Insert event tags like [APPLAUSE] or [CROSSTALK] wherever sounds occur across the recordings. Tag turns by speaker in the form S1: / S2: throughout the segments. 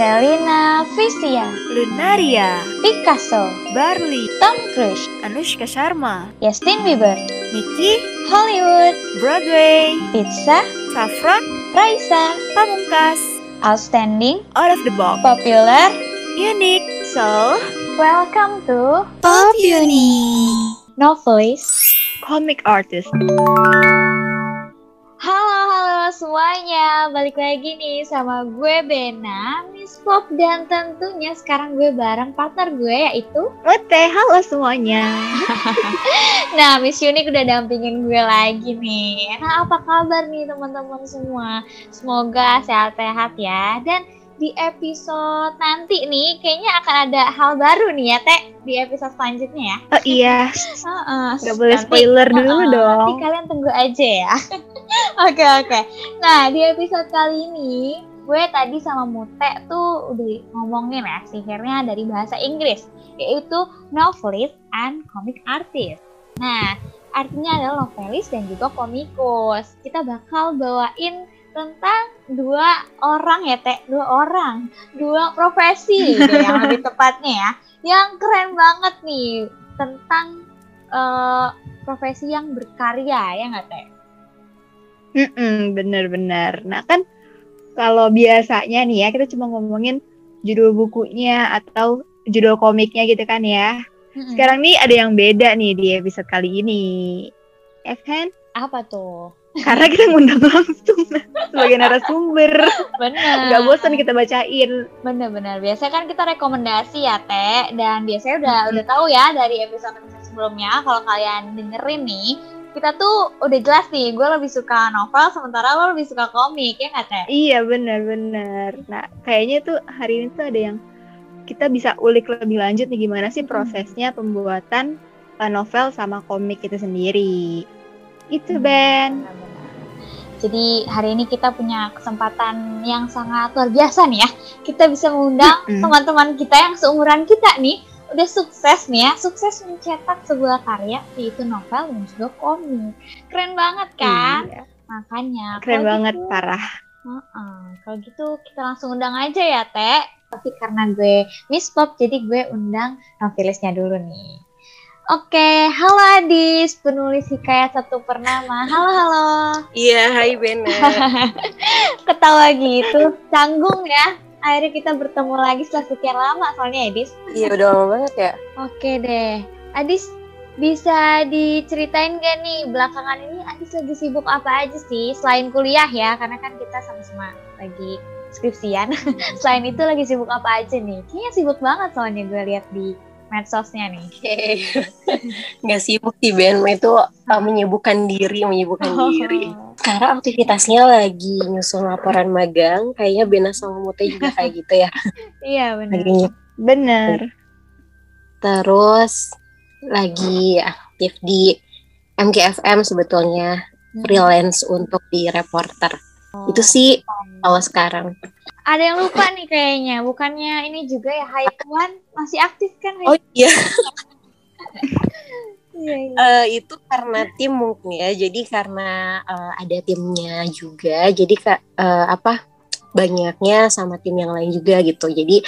S1: Selina Visia,
S2: Lunaria,
S1: Picasso,
S2: Barley,
S1: Tom Cruise,
S2: Anushka Sharma,
S1: Justin Bieber,
S2: Nicky,
S1: Hollywood,
S2: Broadway,
S1: Pizza,
S2: Saffron,
S1: Raisa,
S2: Pamungkas,
S1: Outstanding,
S2: Out of the Box,
S1: Popular.
S2: Unique, So,
S1: Welcome to
S2: Pop Uni,
S1: Novelist.
S2: Comic Artist.
S1: Halo halo semuanya, balik lagi nih sama gue Bena, Miss Pop dan tentunya sekarang gue bareng partner gue yaitu [LAUGHS]
S2: Mute, halo semuanya. [LAUGHS]
S1: Nah, Miss Yunik udah dampingin gue lagi nih. Nah, apa kabar nih teman-teman semua? Semoga sehat-sehat ya. Dan di episode nanti nih, kayaknya akan ada hal baru nih ya, Teh, di episode selanjutnya ya.
S2: Oh iya, [LAUGHS]
S1: Heeh.
S2: nggak boleh
S1: Nanti-
S2: spoiler dulu
S1: Heeh,
S2: dong.
S1: Nanti kalian tunggu aja ya. [LAUGHS] Oke, oke. Nah, di episode kali ini, gue tadi sama Mute tuh udah ngomongin ya sihirnya dari bahasa Inggris, yaitu novelist and comic artist. Nah, artinya adalah novelis dan juga komikus. Kita bakal bawain tentang dua orang ya, Teh. Dua orang. Dua profesi gitu yang lebih [LAUGHS] tepatnya ya. Yang keren banget nih tentang eh, profesi yang berkarya, ya nggak, Teh?
S2: Mm-mm, bener-bener. Nah kan kalau biasanya nih ya kita cuma ngomongin judul bukunya atau judul komiknya gitu kan ya.
S1: Mm-mm.
S2: Sekarang nih ada yang beda nih di episode kali ini. Ya kan?
S1: Apa tuh?
S2: Karena kita ngundang langsung sebagai narasumber.
S1: Bener.
S2: Nggak bosan kita bacain.
S1: Bener-bener. Biasanya kan kita rekomendasi ya, Teh. Dan biasanya udah
S2: Mm-mm.
S1: udah tahu ya dari episode-episode sebelumnya. Kalau kalian dengerin nih, kita tuh udah jelas nih. Gue lebih suka novel, sementara lo lebih suka komik, ya nggak, Teh?
S2: Iya benar-benar. Nah kayaknya tuh hari ini tuh ada yang kita bisa ulik lebih lanjut nih gimana sih prosesnya pembuatan uh, novel sama komik itu sendiri. Itu Ben.
S1: Jadi hari ini kita punya kesempatan yang sangat luar biasa nih ya. Kita bisa mengundang teman-teman kita yang seumuran kita nih. Udah sukses nih ya, sukses mencetak sebuah karya yaitu novel dan juga komik. Keren banget kan?
S2: Iya,
S1: Makanya.
S2: keren
S1: kalau
S2: banget
S1: gitu-
S2: parah.
S1: Heeh, Kalau gitu kita langsung undang aja ya Teh. Tapi karena gue Miss Pop jadi gue undang novelisnya dulu nih. Oke, halo Adis, penulis hikayat satu pernama. Halo, halo.
S3: Iya, hai Bena. [LAUGHS]
S1: Ketawa gitu, canggung ya. Akhirnya kita bertemu lagi setelah sekian lama soalnya Adis.
S3: Iya, udah lama banget ya.
S1: Oke deh. Adis, bisa diceritain gak nih belakangan ini Adis lagi sibuk apa aja sih selain kuliah ya karena kan kita sama-sama lagi skripsian [LAUGHS] selain itu lagi sibuk apa aja nih kayaknya sibuk banget soalnya gue lihat di medsosnya nih. [LAUGHS]
S3: Nggak sibuk sih Ben, itu uh, menyibukkan diri, menyibukkan diri. Sekarang aktivitasnya lagi nyusun laporan magang, kayaknya Bena sama Mute juga [LAUGHS] kayak gitu ya.
S1: iya benar.
S3: Lagi
S2: Bener.
S3: terus lagi aktif di MKFM sebetulnya. Freelance untuk di reporter. Itu sih kalau sekarang.
S1: Ada yang lupa nih kayaknya bukannya ini juga ya One masih aktif kan
S3: Oh iya, [LAUGHS]
S1: iya, iya.
S3: Eh, itu karena tim mungkin ya. Jadi karena eh, ada timnya juga. Jadi kak eh, apa banyaknya sama tim yang lain juga gitu. Jadi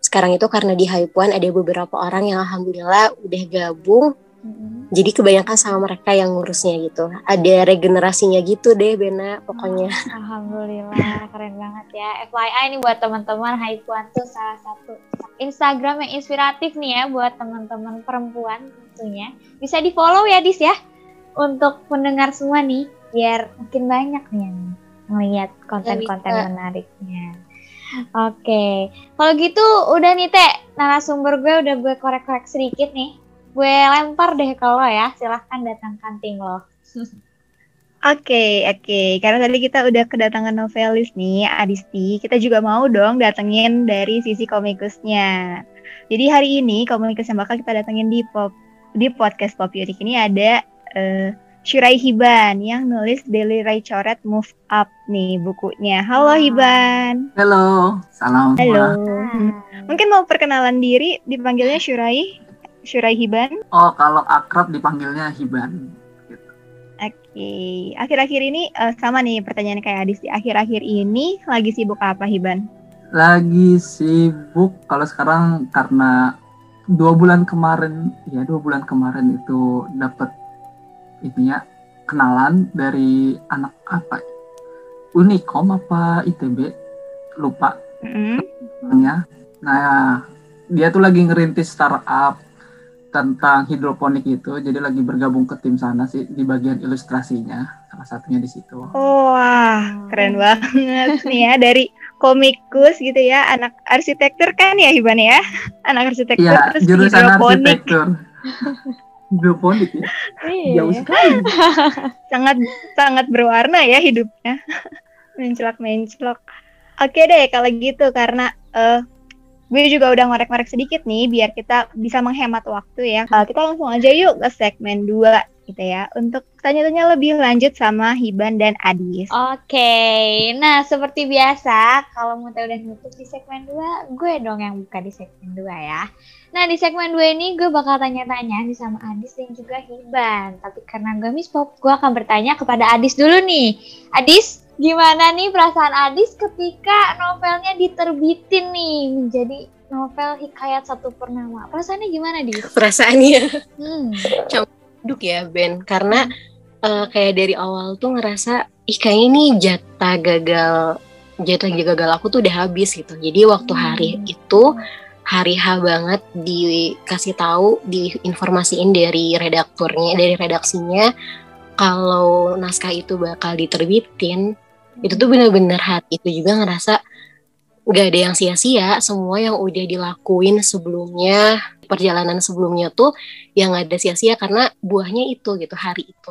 S3: sekarang itu karena di Hypuan ada beberapa orang yang alhamdulillah udah gabung.
S1: Mm-mm.
S3: Jadi kebanyakan sama mereka yang ngurusnya gitu. Ada regenerasinya gitu deh Bena pokoknya.
S1: Alhamdulillah keren banget ya. FYI nih buat teman-teman Haipuan tuh salah satu Instagram yang inspiratif nih ya buat teman-teman perempuan tentunya. Bisa di follow ya Dis ya untuk pendengar semua nih biar makin banyak nih yang melihat konten-konten menariknya. Oke, kalau gitu udah nih Teh, narasumber gue udah gue korek-korek sedikit nih. Gue lempar deh kalau ya, silahkan datangkan tim lo. [LAUGHS]
S2: Oke, oke. Karena tadi kita udah kedatangan novelis nih, Adisti. Kita juga mau dong datengin dari sisi komikusnya. Jadi hari ini komikus yang bakal kita datengin di pop di podcast Pop Unik ini ada eh, Syurai Hiban yang nulis Daily Ray Coret Move Up nih bukunya. Halo. Hiban.
S4: Halo, salam
S2: Halo. Hmm. Mungkin mau perkenalan diri dipanggilnya Syurai. Syurai Hiban.
S4: Oh, kalau akrab dipanggilnya Hiban. Gitu.
S2: Oke, akhir-akhir ini eh, sama nih pertanyaan kayak Adis. Akhir-akhir ini lagi sibuk apa Hiban?
S4: lagi sibuk kalau sekarang karena dua bulan kemarin ya dua bulan kemarin itu dapat ini ya kenalan dari anak apa Unikom apa ITB lupa
S2: Mm-mm.
S4: namanya. Nah, dia tuh lagi ngerintis startup tentang hidroponik itu, jadi lagi bergabung ke tim sana sih di bagian ilustrasinya, salah satunya di situ.
S2: Oh, wah, keren banget nih ya dari komikus gitu ya, anak arsitektur kan ya Hiban ya, anak arsitektur
S4: Iya,
S2: terus
S4: jurusan
S2: hidroponik,
S4: arsitektur. [LAUGHS] hidroponik ya,
S2: Iya,
S4: jauh sekali. [LAUGHS]
S2: sangat sangat berwarna ya hidupnya, [LAUGHS] mencelak mencelok. Oke deh kalau gitu karena eh gue juga udah ngorek-ngorek sedikit nih biar kita bisa menghemat waktu ya. Eh, kita langsung aja yuk ke segmen 2 gitu ya untuk tanya-tanya lebih lanjut sama Hiban dan Adis.
S1: Oke, nah seperti biasa, kalau Mute udah nutup di segmen 2, gue dong yang buka di segmen 2 ya. Nah, di segmen 2 ini gue bakal tanya-tanya nih sama Adis dan juga Hiban. Tapi karena gue miss pop, gue akan bertanya kepada Adis dulu nih. Adis, gimana nih perasaan Adis ketika novelnya diterbitin nih menjadi novel Hikayat Satu Purnama? Perasaannya gimana, Dis?
S3: Perasaannya
S1: Hmm.
S3: duduk ya Ben karena eh, kayak dari awal tuh ngerasa ih kayaknya ini jatah gagal jatah gagal aku tuh udah habis gitu. Jadi waktu
S1: Hmm.
S3: hari itu hari H banget dikasih tahu diinformasiin dari redakturnya dari redaksinya kalau naskah itu bakal diterbitin itu tuh bener-bener hati itu juga ngerasa nggak ada yang sia-sia semua yang udah dilakuin sebelumnya perjalanan sebelumnya tuh yang ada sia-sia karena buahnya itu gitu hari itu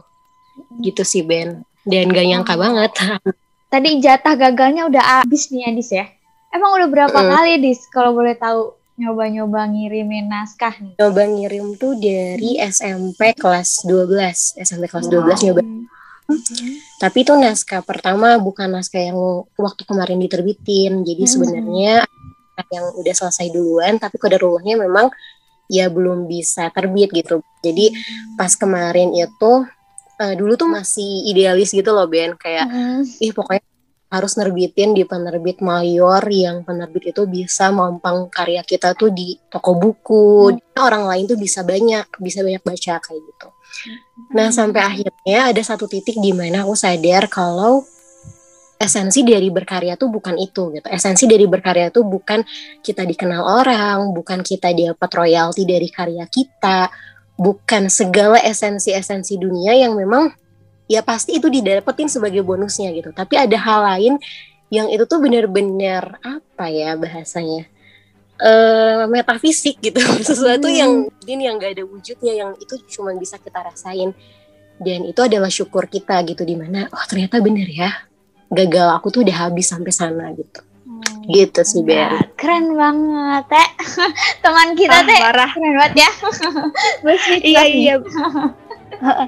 S3: gitu sih Ben dan gak nyangka
S1: Oh.
S3: banget [LAUGHS]
S1: Tadi jatah gagalnya udah habis nih Adis ya. Emang udah berapa
S3: Mm.
S1: kali Dis kalau boleh tahu nyoba-nyoba ngirimin naskah nih?
S3: coba ngirim tuh dari SMP kelas 12 SMP kelas 12 nyoba tapi itu naskah pertama bukan naskah yang waktu kemarin diterbitin. Jadi
S1: Hmm.
S3: sebenarnya yang udah selesai duluan tapi kodarullahnya memang ya belum bisa terbit gitu. Jadi pas kemarin itu eh, dulu tuh masih idealis gitu loh Ben. Kayak
S1: Mm.
S3: ih pokoknya harus nerbitin di penerbit mayor yang penerbit itu bisa mampang karya kita tuh di toko buku. Orang lain tuh bisa banyak bisa banyak baca kayak gitu. Nah sampai akhirnya ada satu titik di mana aku sadar kalau esensi dari berkarya tuh bukan itu gitu. Esensi dari berkarya tuh bukan kita dikenal orang bukan kita dapat royalti dari karya kita bukan segala esensi-esensi dunia yang memang ya pasti itu didapetin sebagai bonusnya gitu. Tapi ada hal lain yang itu tuh bener-bener apa ya bahasanya eh metafisik gitu, [LAUGHS] sesuatu
S1: Hmm.
S3: yang mungkin yang gak ada wujudnya, yang itu cuma bisa kita rasain. Dan itu adalah syukur kita gitu di mana, oh ternyata bener ya, gagal aku tuh udah habis sampai sana gitu. Gitu sih Ben.
S1: Nah, keren banget, Teh. [LAUGHS] Teman kita,
S2: Ah,
S1: Teh.
S2: parah.
S1: Keren banget ya. [LAUGHS]
S2: Iya iya.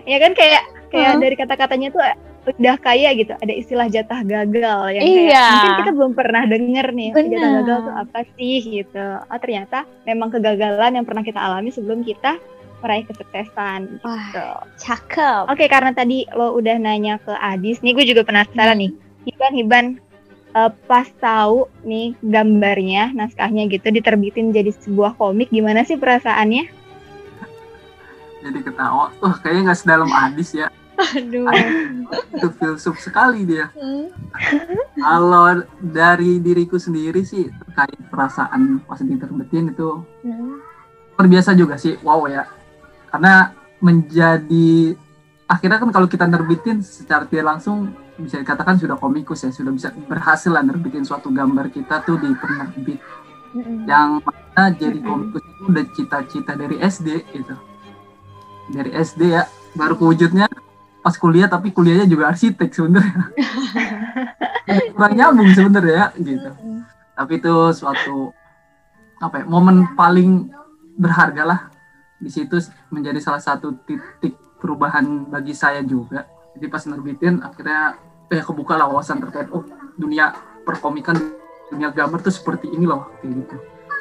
S2: Ya kan kayak kayak
S1: Heeh.
S2: dari kata-katanya tuh udah kaya gitu. Ada istilah jatah gagal yang kayak
S1: Iya.
S2: mungkin kita belum pernah denger nih jatah
S1: Benar.
S2: gagal tuh apa sih gitu. Oh ternyata memang kegagalan yang pernah kita alami sebelum kita meraih kesuksesan.
S1: Wah,
S2: Gitu.
S1: cakep.
S2: Oke karena tadi lo udah nanya ke Adis, nih gue juga penasaran
S1: Hmm.
S2: nih. Hiban Hiban eh, pas tahu nih gambarnya, naskahnya gitu diterbitin jadi sebuah komik, gimana sih perasaannya?
S4: Jadi ketawa, wah kayaknya nggak sedalam Adis ya.
S1: Aduh.
S4: Itu filsuf sekali dia.
S1: Hmm.
S4: Kalau dari diriku sendiri sih terkait perasaan pas diterbitin itu
S1: Hmm.
S4: luar biasa juga sih. Wow ya. Karena menjadi akhirnya kan kalau kita nerbitin secara tidak langsung bisa dikatakan sudah komikus ya, sudah bisa berhasil lah nerbitin suatu gambar kita tuh di penerbit
S1: Hmm.
S4: yang mana jadi
S2: Mm-mm.
S4: komikus itu udah cita-cita dari SD gitu. Dari SD ya, baru kewujudnya pas kuliah tapi kuliahnya juga arsitek sebenarnya. [LAUGHS] Kurang nyambung sebenarnya gitu.
S1: Hmm.
S4: Tapi itu suatu apa ya, momen paling berharga lah di situ menjadi salah satu titik perubahan bagi saya juga. Jadi pas nerbitin akhirnya eh kebuka lah wawasan terkait oh dunia perkomikan dunia gambar tuh seperti ini loh kayak gitu.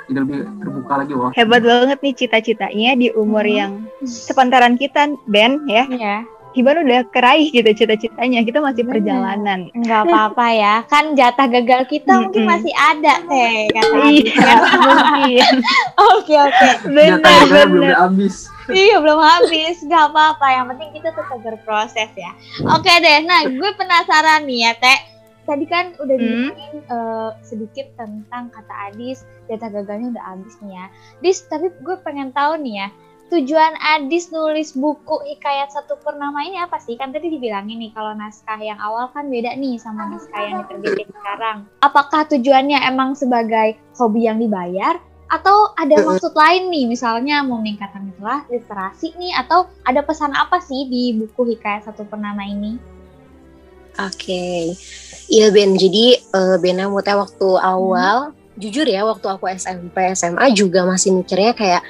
S4: Jadi lebih terbuka lagi wah.
S2: Hebat banget nih cita-citanya di umur
S1: Hmm.
S2: yang sepantaran kita, Ben ya.
S1: Iya.
S2: Hiban udah keraih gitu cita-citanya. Kita masih
S1: Bener.
S2: perjalanan.
S1: Nggak apa-apa ya. Kan jatah gagal kita mungkin
S2: Mm-mm.
S1: masih ada teh kata
S2: Iya,
S1: ya. [LAUGHS]
S2: mungkin. [LAUGHS]
S1: Oke oke.
S2: Benar,
S4: Jatah-jatahnya belum
S2: benar.
S4: habis.
S1: Iya belum habis. Nggak apa-apa. Yang penting kita tetap berproses ya. Oke deh. Nah gue penasaran nih ya teh. Tadi kan udah
S2: Hmm.
S1: dibilangin eh, sedikit tentang kata Adis. Jatah gagalnya udah habis nih ya. Dis tapi gue pengen tahu nih ya. Tujuan Adis nulis buku Hikayat Satu Purnama ini apa sih? Kan tadi dibilangin nih kalau naskah yang awal kan beda nih sama naskah yang diterbitin sekarang. Apakah tujuannya emang sebagai hobi yang dibayar atau ada [LAUGHS] maksud lain nih misalnya mau meningkatkan itulah literasi nih atau ada pesan apa sih di buku Hikayat Satu Purnama ini?
S3: Oke, iya Ben. Jadi eh, Ben teh waktu awal, jujur ya, waktu aku SMP, SMA juga masih mikirnya kayak,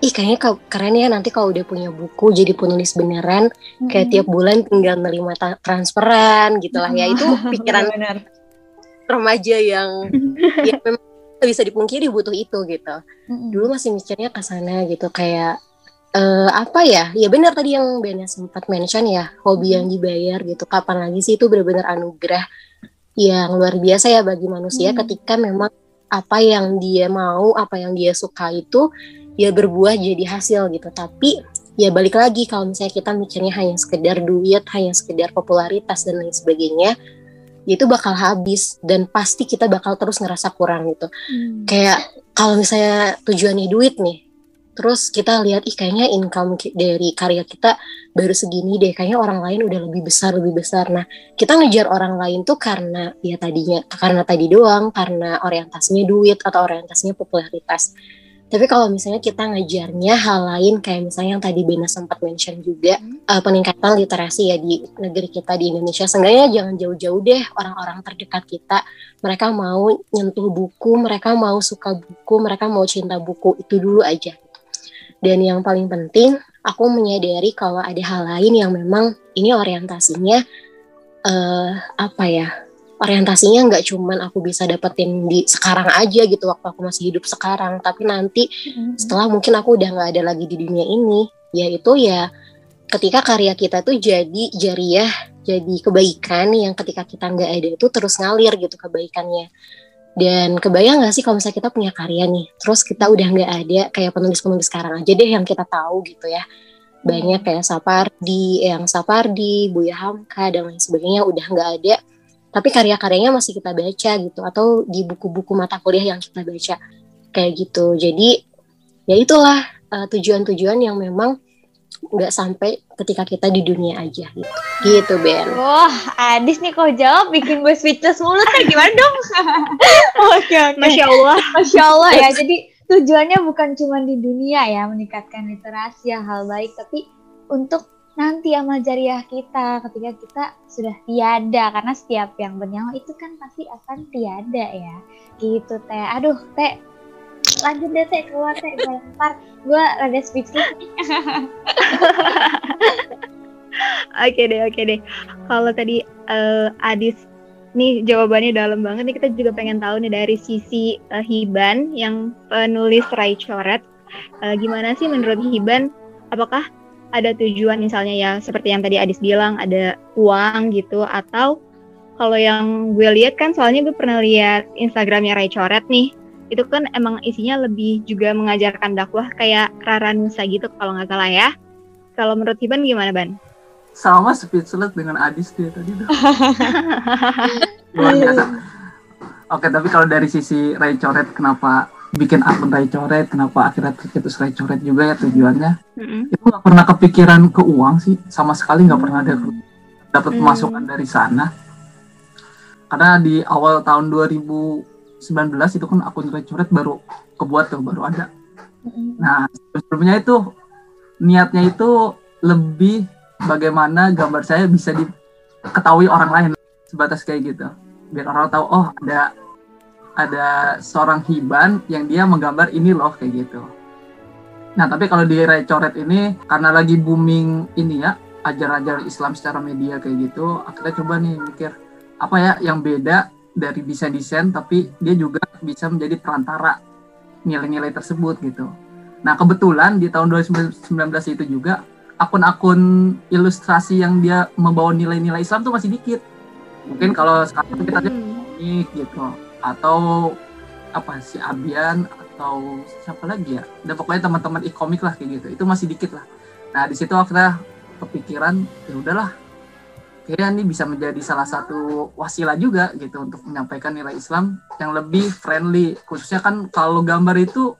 S3: ih kayaknya ke- keren ya nanti kalau udah punya buku jadi penulis beneran, kayak tiap bulan tinggal nerima transferan gitu lah ya. Itu pikiran [LAUGHS]
S1: Benar.
S3: remaja yang [LAUGHS] ya memang bisa dipungkiri butuh itu gitu. Dulu masih mikirnya ke sana gitu kayak eh apa ya? Ya benar tadi yang Ben sempat mention ya, hobi yang dibayar gitu. Kapan lagi sih itu benar-benar anugerah yang luar biasa ya bagi manusia
S1: Hmm.
S3: ketika memang apa yang dia mau, apa yang dia suka itu ya berbuah jadi hasil gitu. Tapi ya balik lagi kalau misalnya kita mikirnya hanya sekedar duit, hanya sekedar popularitas dan lain sebagainya, ya itu bakal habis dan pasti kita bakal terus ngerasa kurang gitu
S1: Hmm.
S3: kayak kalau misalnya tujuannya duit nih terus kita lihat ih kayaknya income dari karya kita baru segini deh kayaknya orang lain udah lebih besar lebih besar nah kita ngejar orang lain tuh karena ya tadinya karena tadi doang karena orientasinya duit atau orientasinya popularitas tapi kalau misalnya kita ngejarnya hal lain kayak misalnya yang tadi Bena sempat mention juga eh, peningkatan literasi ya di negeri kita di Indonesia seenggaknya jangan jauh-jauh deh orang-orang terdekat kita mereka mau nyentuh buku, mereka mau suka buku, mereka mau cinta buku itu dulu aja. Dan yang paling penting, aku menyadari kalau ada hal lain yang memang ini orientasinya eh apa ya? Orientasinya nggak cuman aku bisa dapetin di sekarang aja gitu waktu aku masih hidup sekarang, tapi nanti setelah mungkin aku udah nggak ada lagi di dunia ini, yaitu ya ketika karya kita tuh jadi jariah, jadi kebaikan yang ketika kita nggak ada itu terus ngalir gitu kebaikannya. Dan kebayang nggak sih kalau misalnya kita punya karya nih, terus kita udah nggak ada kayak penulis-penulis sekarang aja deh yang kita tahu gitu ya. Banyak kayak Sapardi, yang Sapardi, Buya Hamka dan lain sebagainya udah nggak ada. Tapi karya-karyanya masih kita baca gitu atau di buku-buku mata kuliah yang kita baca kayak gitu. Jadi ya itulah uh, tujuan-tujuan yang memang nggak sampai ketika kita di dunia aja gitu. Gitu Ben.
S1: Wah, Adis nih kau jawab bikin gue speechless mulut teh gimana dong? [LAUGHS] Oke oke.
S2: Masya Allah.
S1: Masya Allah ya. Jadi tujuannya bukan cuma di dunia ya meningkatkan literasi yang hal baik, tapi untuk nanti amal jariah kita ketika kita sudah tiada karena setiap yang bernyawa itu kan pasti akan tiada ya. Gitu teh. Aduh teh lanjut deh teh keluar teh gue lempar gue rada speechless. [LAUGHS]
S2: Oke deh, oke deh. Kalau tadi eh, Adis nih jawabannya dalam banget nih kita juga pengen tahu nih dari sisi eh, Hiban yang penulis Rai Coret. Eh, gimana sih menurut Hiban? Apakah ada tujuan misalnya ya seperti yang tadi Adis bilang ada uang gitu atau kalau yang gue lihat kan soalnya gue pernah lihat Instagramnya Rai Coret nih itu kan emang isinya lebih juga mengajarkan dakwah kayak Rara Nusa gitu kalau nggak salah ya. Kalau menurut Hiban gimana Ban?
S4: Sama speechless dengan Adis dia tadi tuh. [LAUGHS] Luar biasa. Oke, tapi kalau dari sisi Ray Coret, kenapa bikin akun Ray Coret, kenapa akhirnya tercetus Ray Coret juga ya tujuannya?
S2: Mm-mm.
S4: Itu nggak pernah kepikiran ke uang sih, sama sekali nggak pernah ada dapat
S2: Hmm.
S4: pemasukan dari sana. Karena di awal tahun 2019 itu kan akun Ray Coret baru kebuat tuh, baru ada. Nah, sebelumnya itu niatnya itu lebih bagaimana gambar saya bisa diketahui orang lain sebatas kayak gitu. Biar orang tahu oh ada ada seorang hiban yang dia menggambar ini loh kayak gitu. Nah, tapi kalau di Ray Coret ini karena lagi booming ini ya, ajar-ajar Islam secara media kayak gitu, akhirnya coba nih mikir apa ya yang beda dari desain-desain tapi dia juga bisa menjadi perantara nilai-nilai tersebut gitu. Nah kebetulan di tahun 2019 itu juga akun-akun ilustrasi yang dia membawa nilai-nilai Islam tuh masih dikit. Mungkin kalau sekarang kita lihat
S2: Hmm.
S4: gitu atau apa si Abian atau siapa lagi ya? Udah pokoknya teman-teman e-komik lah kayak gitu. Itu masih dikit lah. Nah di situ akhirnya kepikiran ya udahlah kayaknya ini bisa menjadi salah satu wasilah juga gitu untuk menyampaikan nilai Islam yang lebih friendly. Khususnya kan kalau gambar itu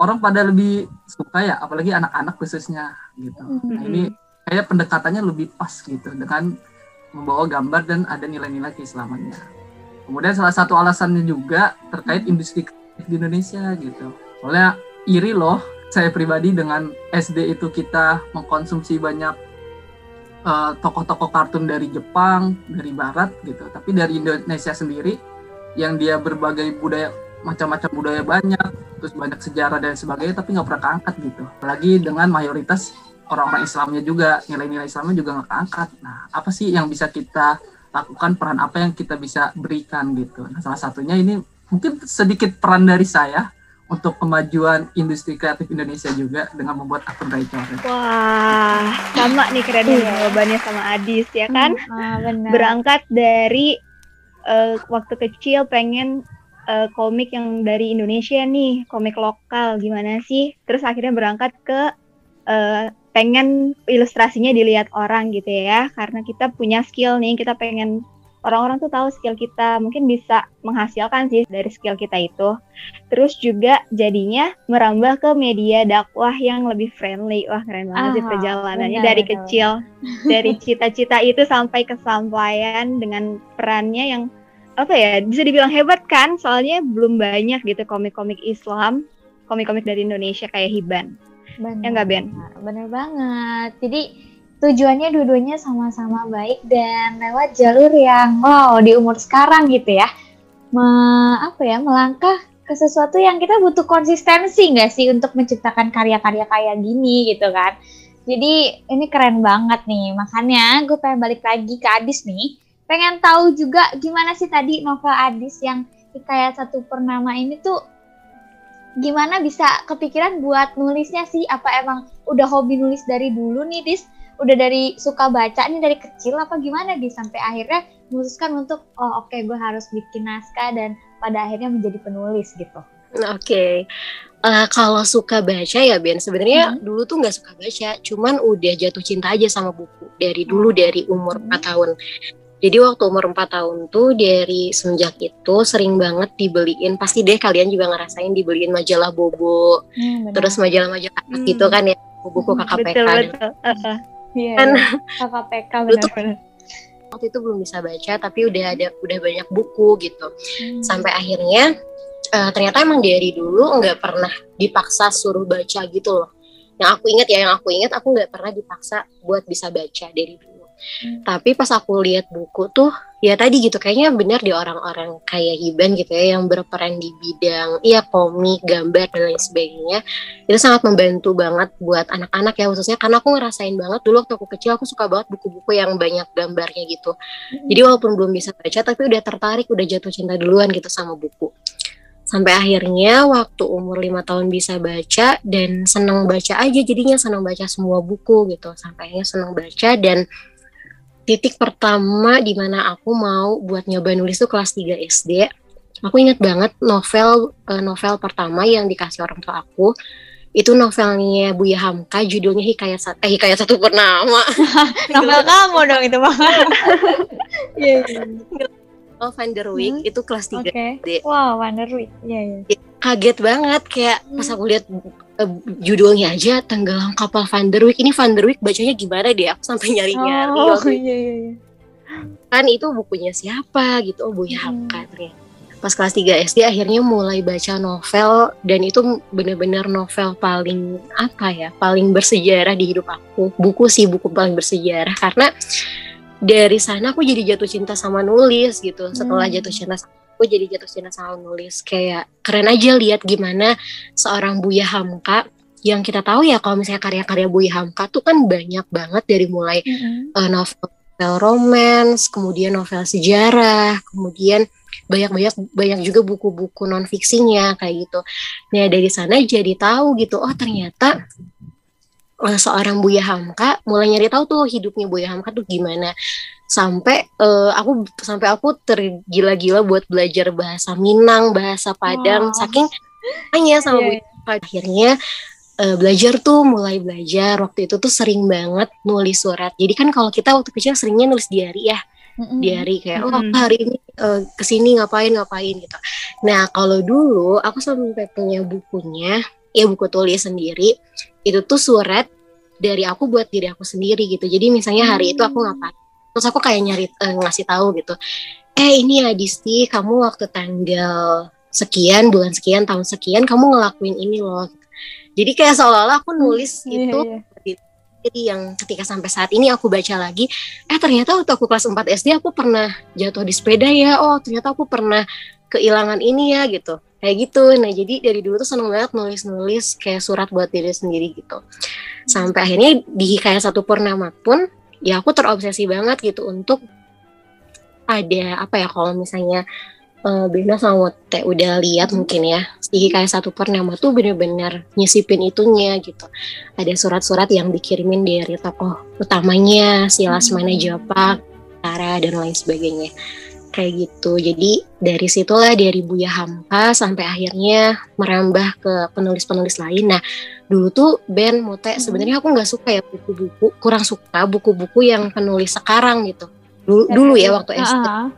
S4: orang pada lebih suka ya apalagi anak-anak khususnya gitu. Nah ini kayak pendekatannya lebih pas gitu dengan membawa gambar dan ada nilai-nilai keislamannya Kemudian salah satu alasannya juga terkait industri kreatif di Indonesia gitu. Soalnya iri loh saya pribadi dengan SD itu kita mengkonsumsi banyak eh, tokoh-tokoh kartun dari Jepang, dari Barat gitu. Tapi dari Indonesia sendiri yang dia berbagai budaya macam-macam budaya banyak, terus banyak sejarah dan sebagainya, tapi nggak pernah keangkat gitu. Apalagi dengan mayoritas orang-orang Islamnya juga, nilai-nilai Islamnya juga nggak keangkat. Nah, apa sih yang bisa kita lakukan peran apa yang kita bisa berikan gitu. Nah, salah satunya ini mungkin sedikit peran dari saya untuk kemajuan industri kreatif Indonesia juga dengan membuat akun Rai Coret.
S2: Wah, sama nih
S1: Iya.
S2: jawabannya sama Adis ya kan?
S1: Ah, benar.
S2: Berangkat dari eh, waktu kecil pengen eh, komik yang dari Indonesia nih, komik lokal gimana sih? Terus akhirnya berangkat ke eh, pengen ilustrasinya dilihat orang gitu ya, karena kita punya skill nih, kita pengen orang-orang tuh tahu skill kita, mungkin bisa menghasilkan sih dari skill kita itu. Terus juga jadinya merambah ke media dakwah yang lebih friendly. Wah keren banget sih
S1: Ah,
S2: perjalanannya
S1: benar,
S2: dari
S1: benar,
S2: kecil, dari cita-cita itu sampai kesampaian dengan perannya yang apa ya bisa dibilang hebat kan? Soalnya belum banyak gitu komik-komik Islam, komik-komik dari Indonesia kayak Hiban.
S1: Benar.
S2: Ya nggak, Ben?
S1: Bener banget. Jadi tujuannya dua-duanya sama-sama baik dan lewat jalur yang wow di umur sekarang gitu ya. Me- apa ya melangkah ke sesuatu yang kita butuh konsistensi nggak sih untuk menciptakan karya-karya kayak gini gitu kan. Jadi ini keren banget nih. Makanya gue pengen balik lagi ke Adis nih. Pengen tahu juga gimana sih tadi novel Adis yang Hikayat Satu Purnama ini tuh gimana bisa kepikiran buat nulisnya sih? Apa emang udah hobi nulis dari dulu nih, Dis? Udah dari suka baca nih dari kecil apa gimana, Dis? Sampai akhirnya memutuskan untuk, oh oke gue harus bikin naskah dan pada akhirnya menjadi penulis gitu.
S3: Oke, Eh, kalau suka baca ya Ben, sebenarnya
S1: Hmm.
S3: dulu tuh nggak suka baca, cuman udah jatuh cinta aja sama buku dari dulu dari umur
S1: Hmm.
S3: 4 tahun. Jadi waktu umur 4 tahun tuh dari semenjak itu sering banget dibeliin, pasti deh kalian juga ngerasain dibeliin majalah Bobo,
S1: Hmm, benar.
S3: terus majalah-majalah
S2: Hmm.
S3: gitu kan ya, buku
S1: Hmm,
S3: KKPK.
S2: Betul betul. Heeh.
S1: Iya,
S3: kan
S1: iya. KKPK benar-benar.
S3: waktu itu belum bisa baca, tapi udah ada udah banyak buku gitu.
S1: Hmm.
S3: sampai akhirnya eh, ternyata emang dari dulu nggak pernah dipaksa suruh baca gitu loh yang aku ingat ya yang aku ingat aku nggak pernah dipaksa buat bisa baca dari dulu
S1: Hmm.
S3: Tapi pas aku lihat buku tuh ya tadi gitu kayaknya benar di orang-orang kayak Hiban gitu ya yang berperan di bidang iya komik gambar dan lain sebagainya itu sangat membantu banget buat anak-anak ya khususnya karena aku ngerasain banget dulu waktu aku kecil aku suka banget buku-buku yang banyak gambarnya gitu jadi walaupun belum bisa baca tapi udah tertarik, udah jatuh cinta duluan gitu sama buku. Sampai akhirnya waktu umur lima tahun bisa baca dan seneng baca aja jadinya seneng baca semua buku gitu. Sampai akhirnya seneng baca dan titik pertama di mana aku mau buat nyoba nulis tuh kelas 3 SD. Aku ingat banget novel eh, novel pertama yang dikasih orang tua aku itu novelnya Buya Hamka judulnya Hikayat Satu eh Hikayat Satu Purnama. [LAUGHS]
S1: Novel kamu dong itu, Bang. [LAUGHS] Iya, iya.
S3: Oh, Van der Wijk
S1: Hmm.
S3: itu kelas 3
S1: Oke.
S3: SD.
S1: Wow, Wonderweed. Iya, iya.
S3: kaget banget kayak pas aku lihat eh, judulnya aja tenggelam kapal Van der Wijk ini Van der Wijk bacanya gimana deh aku sampai nyari-nyari
S1: Oh,
S3: waktu itu.
S1: iya, iya, iya.
S3: kan itu bukunya siapa gitu oh Buya
S1: Hmm.
S3: Hamka ternyata pas kelas 3 SD akhirnya mulai baca novel dan itu bener-bener novel paling apa ya paling bersejarah di hidup aku buku sih buku paling bersejarah karena dari sana aku jadi jatuh cinta sama nulis gitu setelah
S1: Hmm.
S3: jatuh cinta sama aku jadi jatuh cinta sama nulis kayak keren aja lihat gimana seorang Buya Hamka yang kita tahu ya kalau misalnya karya-karya Buya Hamka tuh kan banyak banget dari mulai
S1: Mm-mm.
S3: eh, novel novel romance, kemudian novel sejarah, kemudian banyak-banyak banyak juga buku-buku non fiksinya kayak gitu. Nah dari sana jadi tahu gitu, oh ternyata uh, seorang Buya Hamka mulai nyari tahu tuh hidupnya Buya Hamka tuh gimana sampai uh, aku sampai aku tergila-gila buat belajar bahasa Minang bahasa Padang
S1: Wow.
S3: saking hanya sama
S1: Iya,
S3: Buya Hamka. akhirnya uh, belajar tuh mulai belajar waktu itu tuh sering banget nulis surat jadi kan kalau kita waktu kecil seringnya nulis diary ya
S1: Mm-mm.
S3: diary kayak oh aku hari ini eh, ke sini ngapain ngapain gitu. Nah kalau dulu aku sampai punya bukunya, ya buku tulis sendiri, itu tuh surat dari aku buat diri aku sendiri gitu. Jadi misalnya hari itu aku ngapain, terus aku kayak nyari eh, ngasih tahu gitu. Eh ini ya Disti, kamu waktu tanggal sekian bulan sekian tahun sekian kamu ngelakuin ini loh. Jadi kayak seolah-olah aku nulis
S1: Iya,
S3: itu
S1: iya.
S3: jadi yang ketika sampai saat ini aku baca lagi, eh ternyata waktu aku kelas 4 SD aku pernah jatuh di sepeda ya. Oh, ternyata aku pernah kehilangan ini ya gitu. Kayak gitu. Nah, jadi dari dulu tuh seneng banget nulis-nulis kayak surat buat diri sendiri gitu. Sampai akhirnya di kayak satu purnama pun ya aku terobsesi banget gitu untuk ada apa ya kalau misalnya eh Bena sama Teh udah lihat mungkin ya di kayak satu purnama tuh bener-bener nyisipin itunya gitu ada surat-surat yang dikirimin dari tokoh utamanya si Lasmana Japak, Tara dan lain sebagainya kayak gitu. Jadi dari situlah dari Buya Hamka sampai akhirnya merambah ke penulis-penulis lain. Nah dulu tuh Ben Mute sebenarnya aku nggak suka ya buku-buku. Kurang suka buku-buku yang penulis sekarang gitu. Dulu, dulu ya waktu SD
S1: Ah, ah.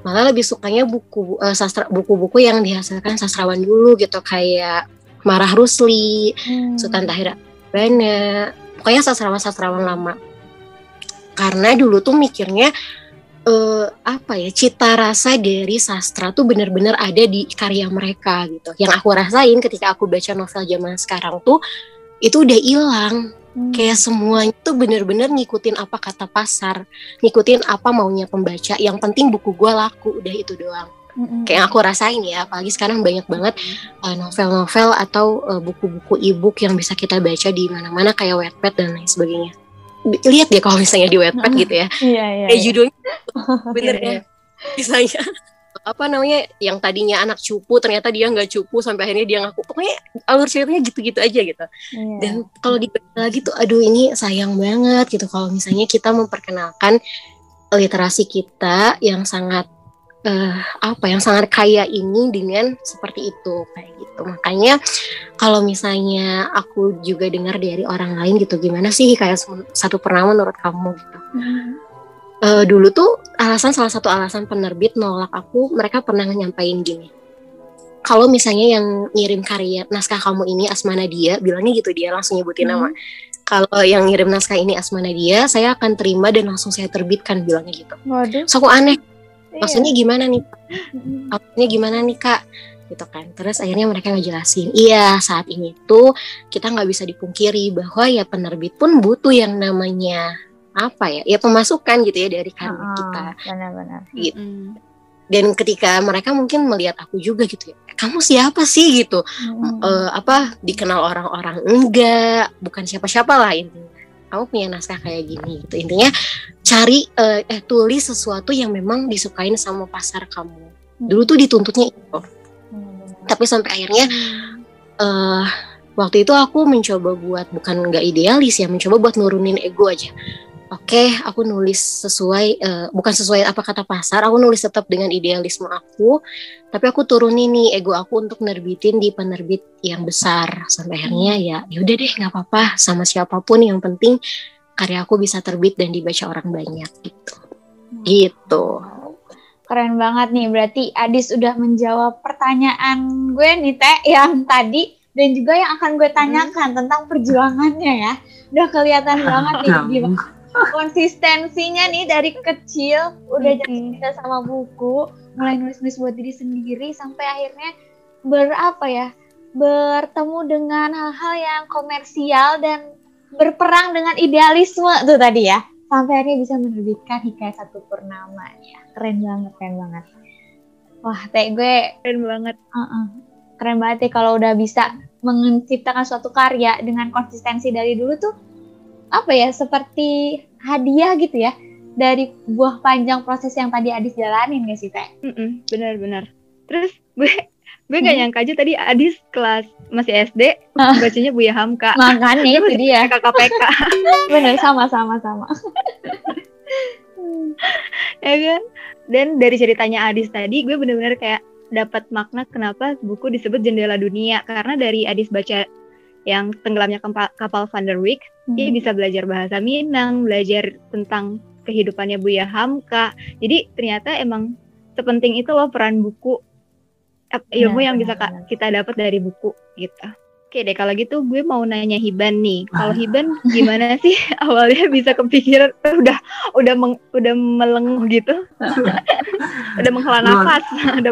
S3: malah lebih sukanya buku eh, sastra buku-buku yang dihasilkan sastrawan dulu gitu. Kayak Marah Rusli,
S1: Hmm.
S3: Sultan Tahir Bana, pokoknya sastrawan-sastrawan lama. Karena dulu tuh mikirnya eh, apa ya cita rasa dari sastra tuh benar-benar ada di karya mereka gitu. Yang aku rasain ketika aku baca novel zaman sekarang tuh itu udah hilang
S1: Hmm.
S3: kayak semuanya tuh bener-bener ngikutin apa kata pasar, ngikutin apa maunya pembaca. Yang penting buku gue laku, udah itu doang.
S1: Mm-mm.
S3: Kayak yang aku rasain ya, apalagi sekarang banyak banget uh, novel-novel atau uh, buku-buku e-book yang bisa kita baca di mana-mana kayak Wattpad dan lain sebagainya. Lihat deh kalau misalnya di
S1: Mm-mm.
S3: gitu ya,
S1: Iya, iya.
S3: kayak
S1: iya.
S3: judulnya [LAUGHS] bener
S2: Iya,
S3: ya. Misalnya apa namanya yang tadinya anak cupu ternyata dia nggak cupu sampai akhirnya dia ngaku pokoknya alur ceritanya gitu-gitu aja gitu
S1: Iya.
S3: dan kalau dibaca lagi tuh aduh ini sayang banget gitu kalau misalnya kita memperkenalkan literasi kita yang sangat eh, apa yang sangat kaya ini dengan seperti itu kayak gitu makanya kalau misalnya aku juga dengar dari orang lain gitu gimana sih kayak satu pernah menurut kamu gitu
S1: Mm.
S3: Eh, dulu tuh alasan salah satu alasan penerbit nolak aku mereka pernah nyampain gini kalau misalnya yang ngirim karya naskah kamu ini Asmana dia bilangnya gitu dia langsung nyebutin nama kalau yang ngirim naskah ini Asmana dia saya akan terima dan langsung saya terbitkan bilangnya gitu
S1: Waduh.
S3: so aku aneh. Maksudnya gimana nih? Maksudnya gimana nih kak? Gitu kan. Terus akhirnya mereka ngejelasin iya saat ini tuh kita nggak bisa dipungkiri bahwa ya penerbit pun butuh yang namanya apa ya? Ya pemasukan gitu ya dari karya
S1: Ah,
S3: kita.
S1: Benar-benar.
S3: Gitu.
S2: Mm-mm.
S3: dan ketika mereka mungkin melihat aku juga gitu ya kamu siapa sih? Gitu.
S1: Mm-mm.
S3: Eh, apa dikenal orang-orang enggak bukan siapa-siapa lah intinya kamu punya naskah kayak gini gitu. Intinya cari eh, eh tulis sesuatu yang memang disukain sama pasar kamu. Dulu tuh dituntutnya itu.
S1: Benar-benar.
S3: tapi sampai akhirnya eh waktu itu aku mencoba buat bukan nggak idealis ya mencoba buat nurunin ego aja oke aku nulis sesuai eh, bukan sesuai apa kata pasar aku nulis tetap dengan idealisme aku. Tapi aku turunin nih ego aku untuk nerbitin di penerbit yang besar. Sampai akhirnya ya yaudah deh nggak apa-apa sama siapa pun. Yang penting karya aku bisa terbit dan dibaca orang banyak gitu. Gitu.
S1: Keren banget nih, berarti Adis udah menjawab pertanyaan gue nih Teh yang tadi dan juga yang akan gue tanyakan tentang perjuangannya ya. Udah kelihatan banget nih [LAUGHS] gimana konsistensinya nih dari kecil udah jatuh cinta sama buku, mulai nulis-nulis buat diri sendiri sampai akhirnya berapa ya? bertemu dengan hal-hal yang komersial dan berperang dengan idealisme tuh tadi ya. Sampai akhirnya bisa menerbitkan hikayat satu purnama ya. Keren banget, keren banget. Wah, teh gue
S2: Keren banget.
S1: uh-uh, keren banget ya kalau udah bisa menciptakan suatu karya dengan konsistensi dari dulu tuh apa ya seperti hadiah gitu ya dari buah panjang proses yang tadi Adis jalanin gak sih teh?
S2: Mm-mm, benar-benar. Terus gue Gue gak
S1: Hmm.
S2: nyangka aja tadi Adis kelas masih SD
S1: Ah.
S2: bacanya Buya Hamka.
S1: Makanya itu dia.
S2: KKPK [LAUGHS]
S1: Bener sama sama sama. [LAUGHS]
S2: ya kan? Dan dari ceritanya Adis tadi gue bener-bener kayak dapat makna kenapa buku disebut jendela dunia karena dari Adis baca yang tenggelamnya kapal, kapal Van der Wijk dia
S1: Hmm.
S2: bisa belajar bahasa Minang, belajar tentang kehidupannya Buya Hamka. Jadi ternyata emang sepenting itu loh peran buku ilmu
S1: Benar,
S2: yang bisa
S1: benar,
S2: ka- kita dapat dari buku gitu. Oke deh kalau gitu gue mau nanya Hiban nih. Kalau
S4: Ah.
S2: Hiban gimana sih [LAUGHS] awalnya bisa kepikiran udah udah meng- udah melenguh gitu. [LAUGHS] [LAUGHS] udah menghela nafas, udah.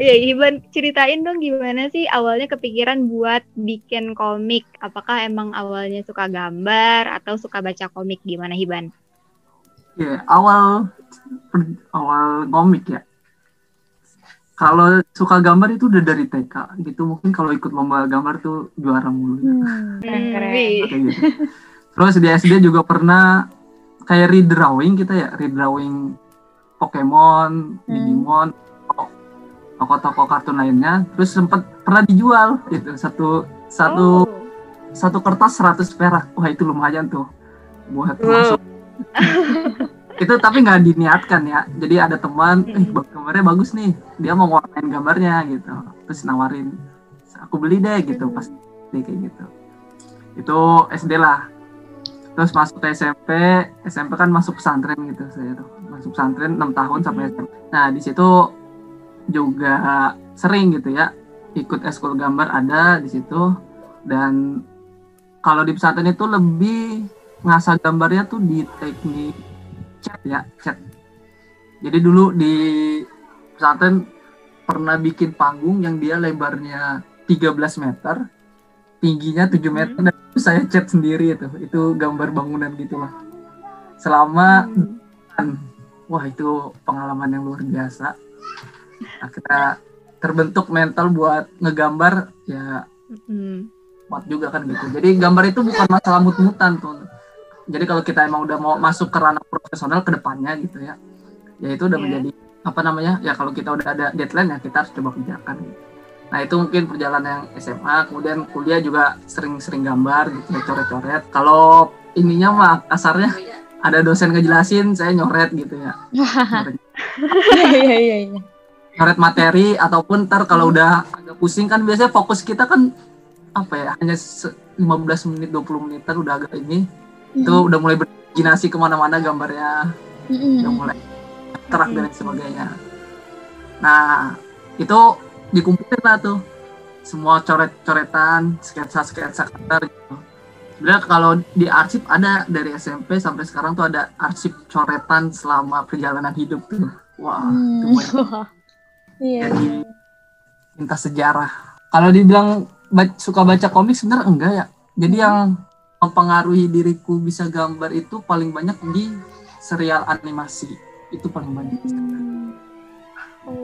S2: Iya, Hiban ceritain dong gimana sih awalnya kepikiran buat bikin komik? Apakah emang awalnya suka gambar atau suka baca komik gimana Hiban?
S4: Ya, awal awal komik ya. Kalau suka gambar itu udah dari TK gitu. Mungkin kalau ikut lomba gambar tuh juara mulu.
S1: Hmm, [LAUGHS] keren keren.
S2: wih.
S4: Kayak gitu. Terus di SD juga pernah kayak redrawing kita ya, redrawing Pokemon, Digimon, toko- toko-toko kartun lainnya. Terus sempat pernah dijual gitu satu satu
S2: Oh.
S4: satu kertas 100 perak. Wah, itu lumayan tuh buat
S2: Wow.
S4: masuk. [LAUGHS] itu tapi nggak diniatkan ya. Jadi ada teman, eh gambarnya bagus nih. Dia mau warnain gambarnya gitu. Terus nawarin, aku beli deh gitu pas dia kayak gitu. Itu SD lah. Terus masuk ke SMP, SMP kan masuk pesantren gitu saya tuh. Masuk pesantren 6 tahun sampai. SMP. Nah, di situ juga sering gitu ya ikut eskul gambar ada di situ dan kalau di pesantren itu lebih ngasah gambarnya tuh di teknik cat ya cat jadi dulu di pesantren pernah bikin panggung yang dia lebarnya 13 meter tingginya 7 meter dan itu saya cat sendiri itu itu gambar bangunan gitulah selama
S2: Hmm.
S4: wah itu pengalaman yang luar biasa akhirnya terbentuk mental buat ngegambar ya
S2: Hmm.
S4: kuat juga kan gitu. Jadi gambar itu bukan masalah mut-mutan tuh. Jadi kalau kita emang udah mau masuk ke ranah profesional ke depannya gitu ya, ya itu udah
S2: Iya.
S4: menjadi apa namanya ya kalau kita udah ada deadline ya kita harus coba kerjakan. Gitu. Nah itu mungkin perjalanan yang SMA, kemudian kuliah juga sering-sering gambar gitu, ya, coret-coret. Kalau ininya mah kasarnya ada dosen ngejelasin, saya nyoret gitu ya. Nyoret- [LAUGHS]
S1: Iya iya iya.
S4: nyoret materi ataupun ntar kalau udah agak pusing kan biasanya fokus kita kan apa ya hanya se- 15 menit 20 menit ntar udah agak ini itu udah mulai berimajinasi ke mana-mana gambarnya
S1: Mm-mm.
S4: udah mulai terak dan sebagainya nah itu dikumpulin lah tuh semua coret-coretan sketsa-sketsa karakter gitu sebenarnya kalau di arsip ada dari SMP sampai sekarang tuh ada arsip coretan selama perjalanan hidup tuh wah itu
S1: Hmm.
S4: banyak [LAUGHS]
S1: Iya.
S4: jadi lintas sejarah. Kalau dibilang suka baca komik sebenarnya enggak ya. Jadi yang mempengaruhi diriku bisa gambar itu paling banyak di serial animasi. Itu paling banyak.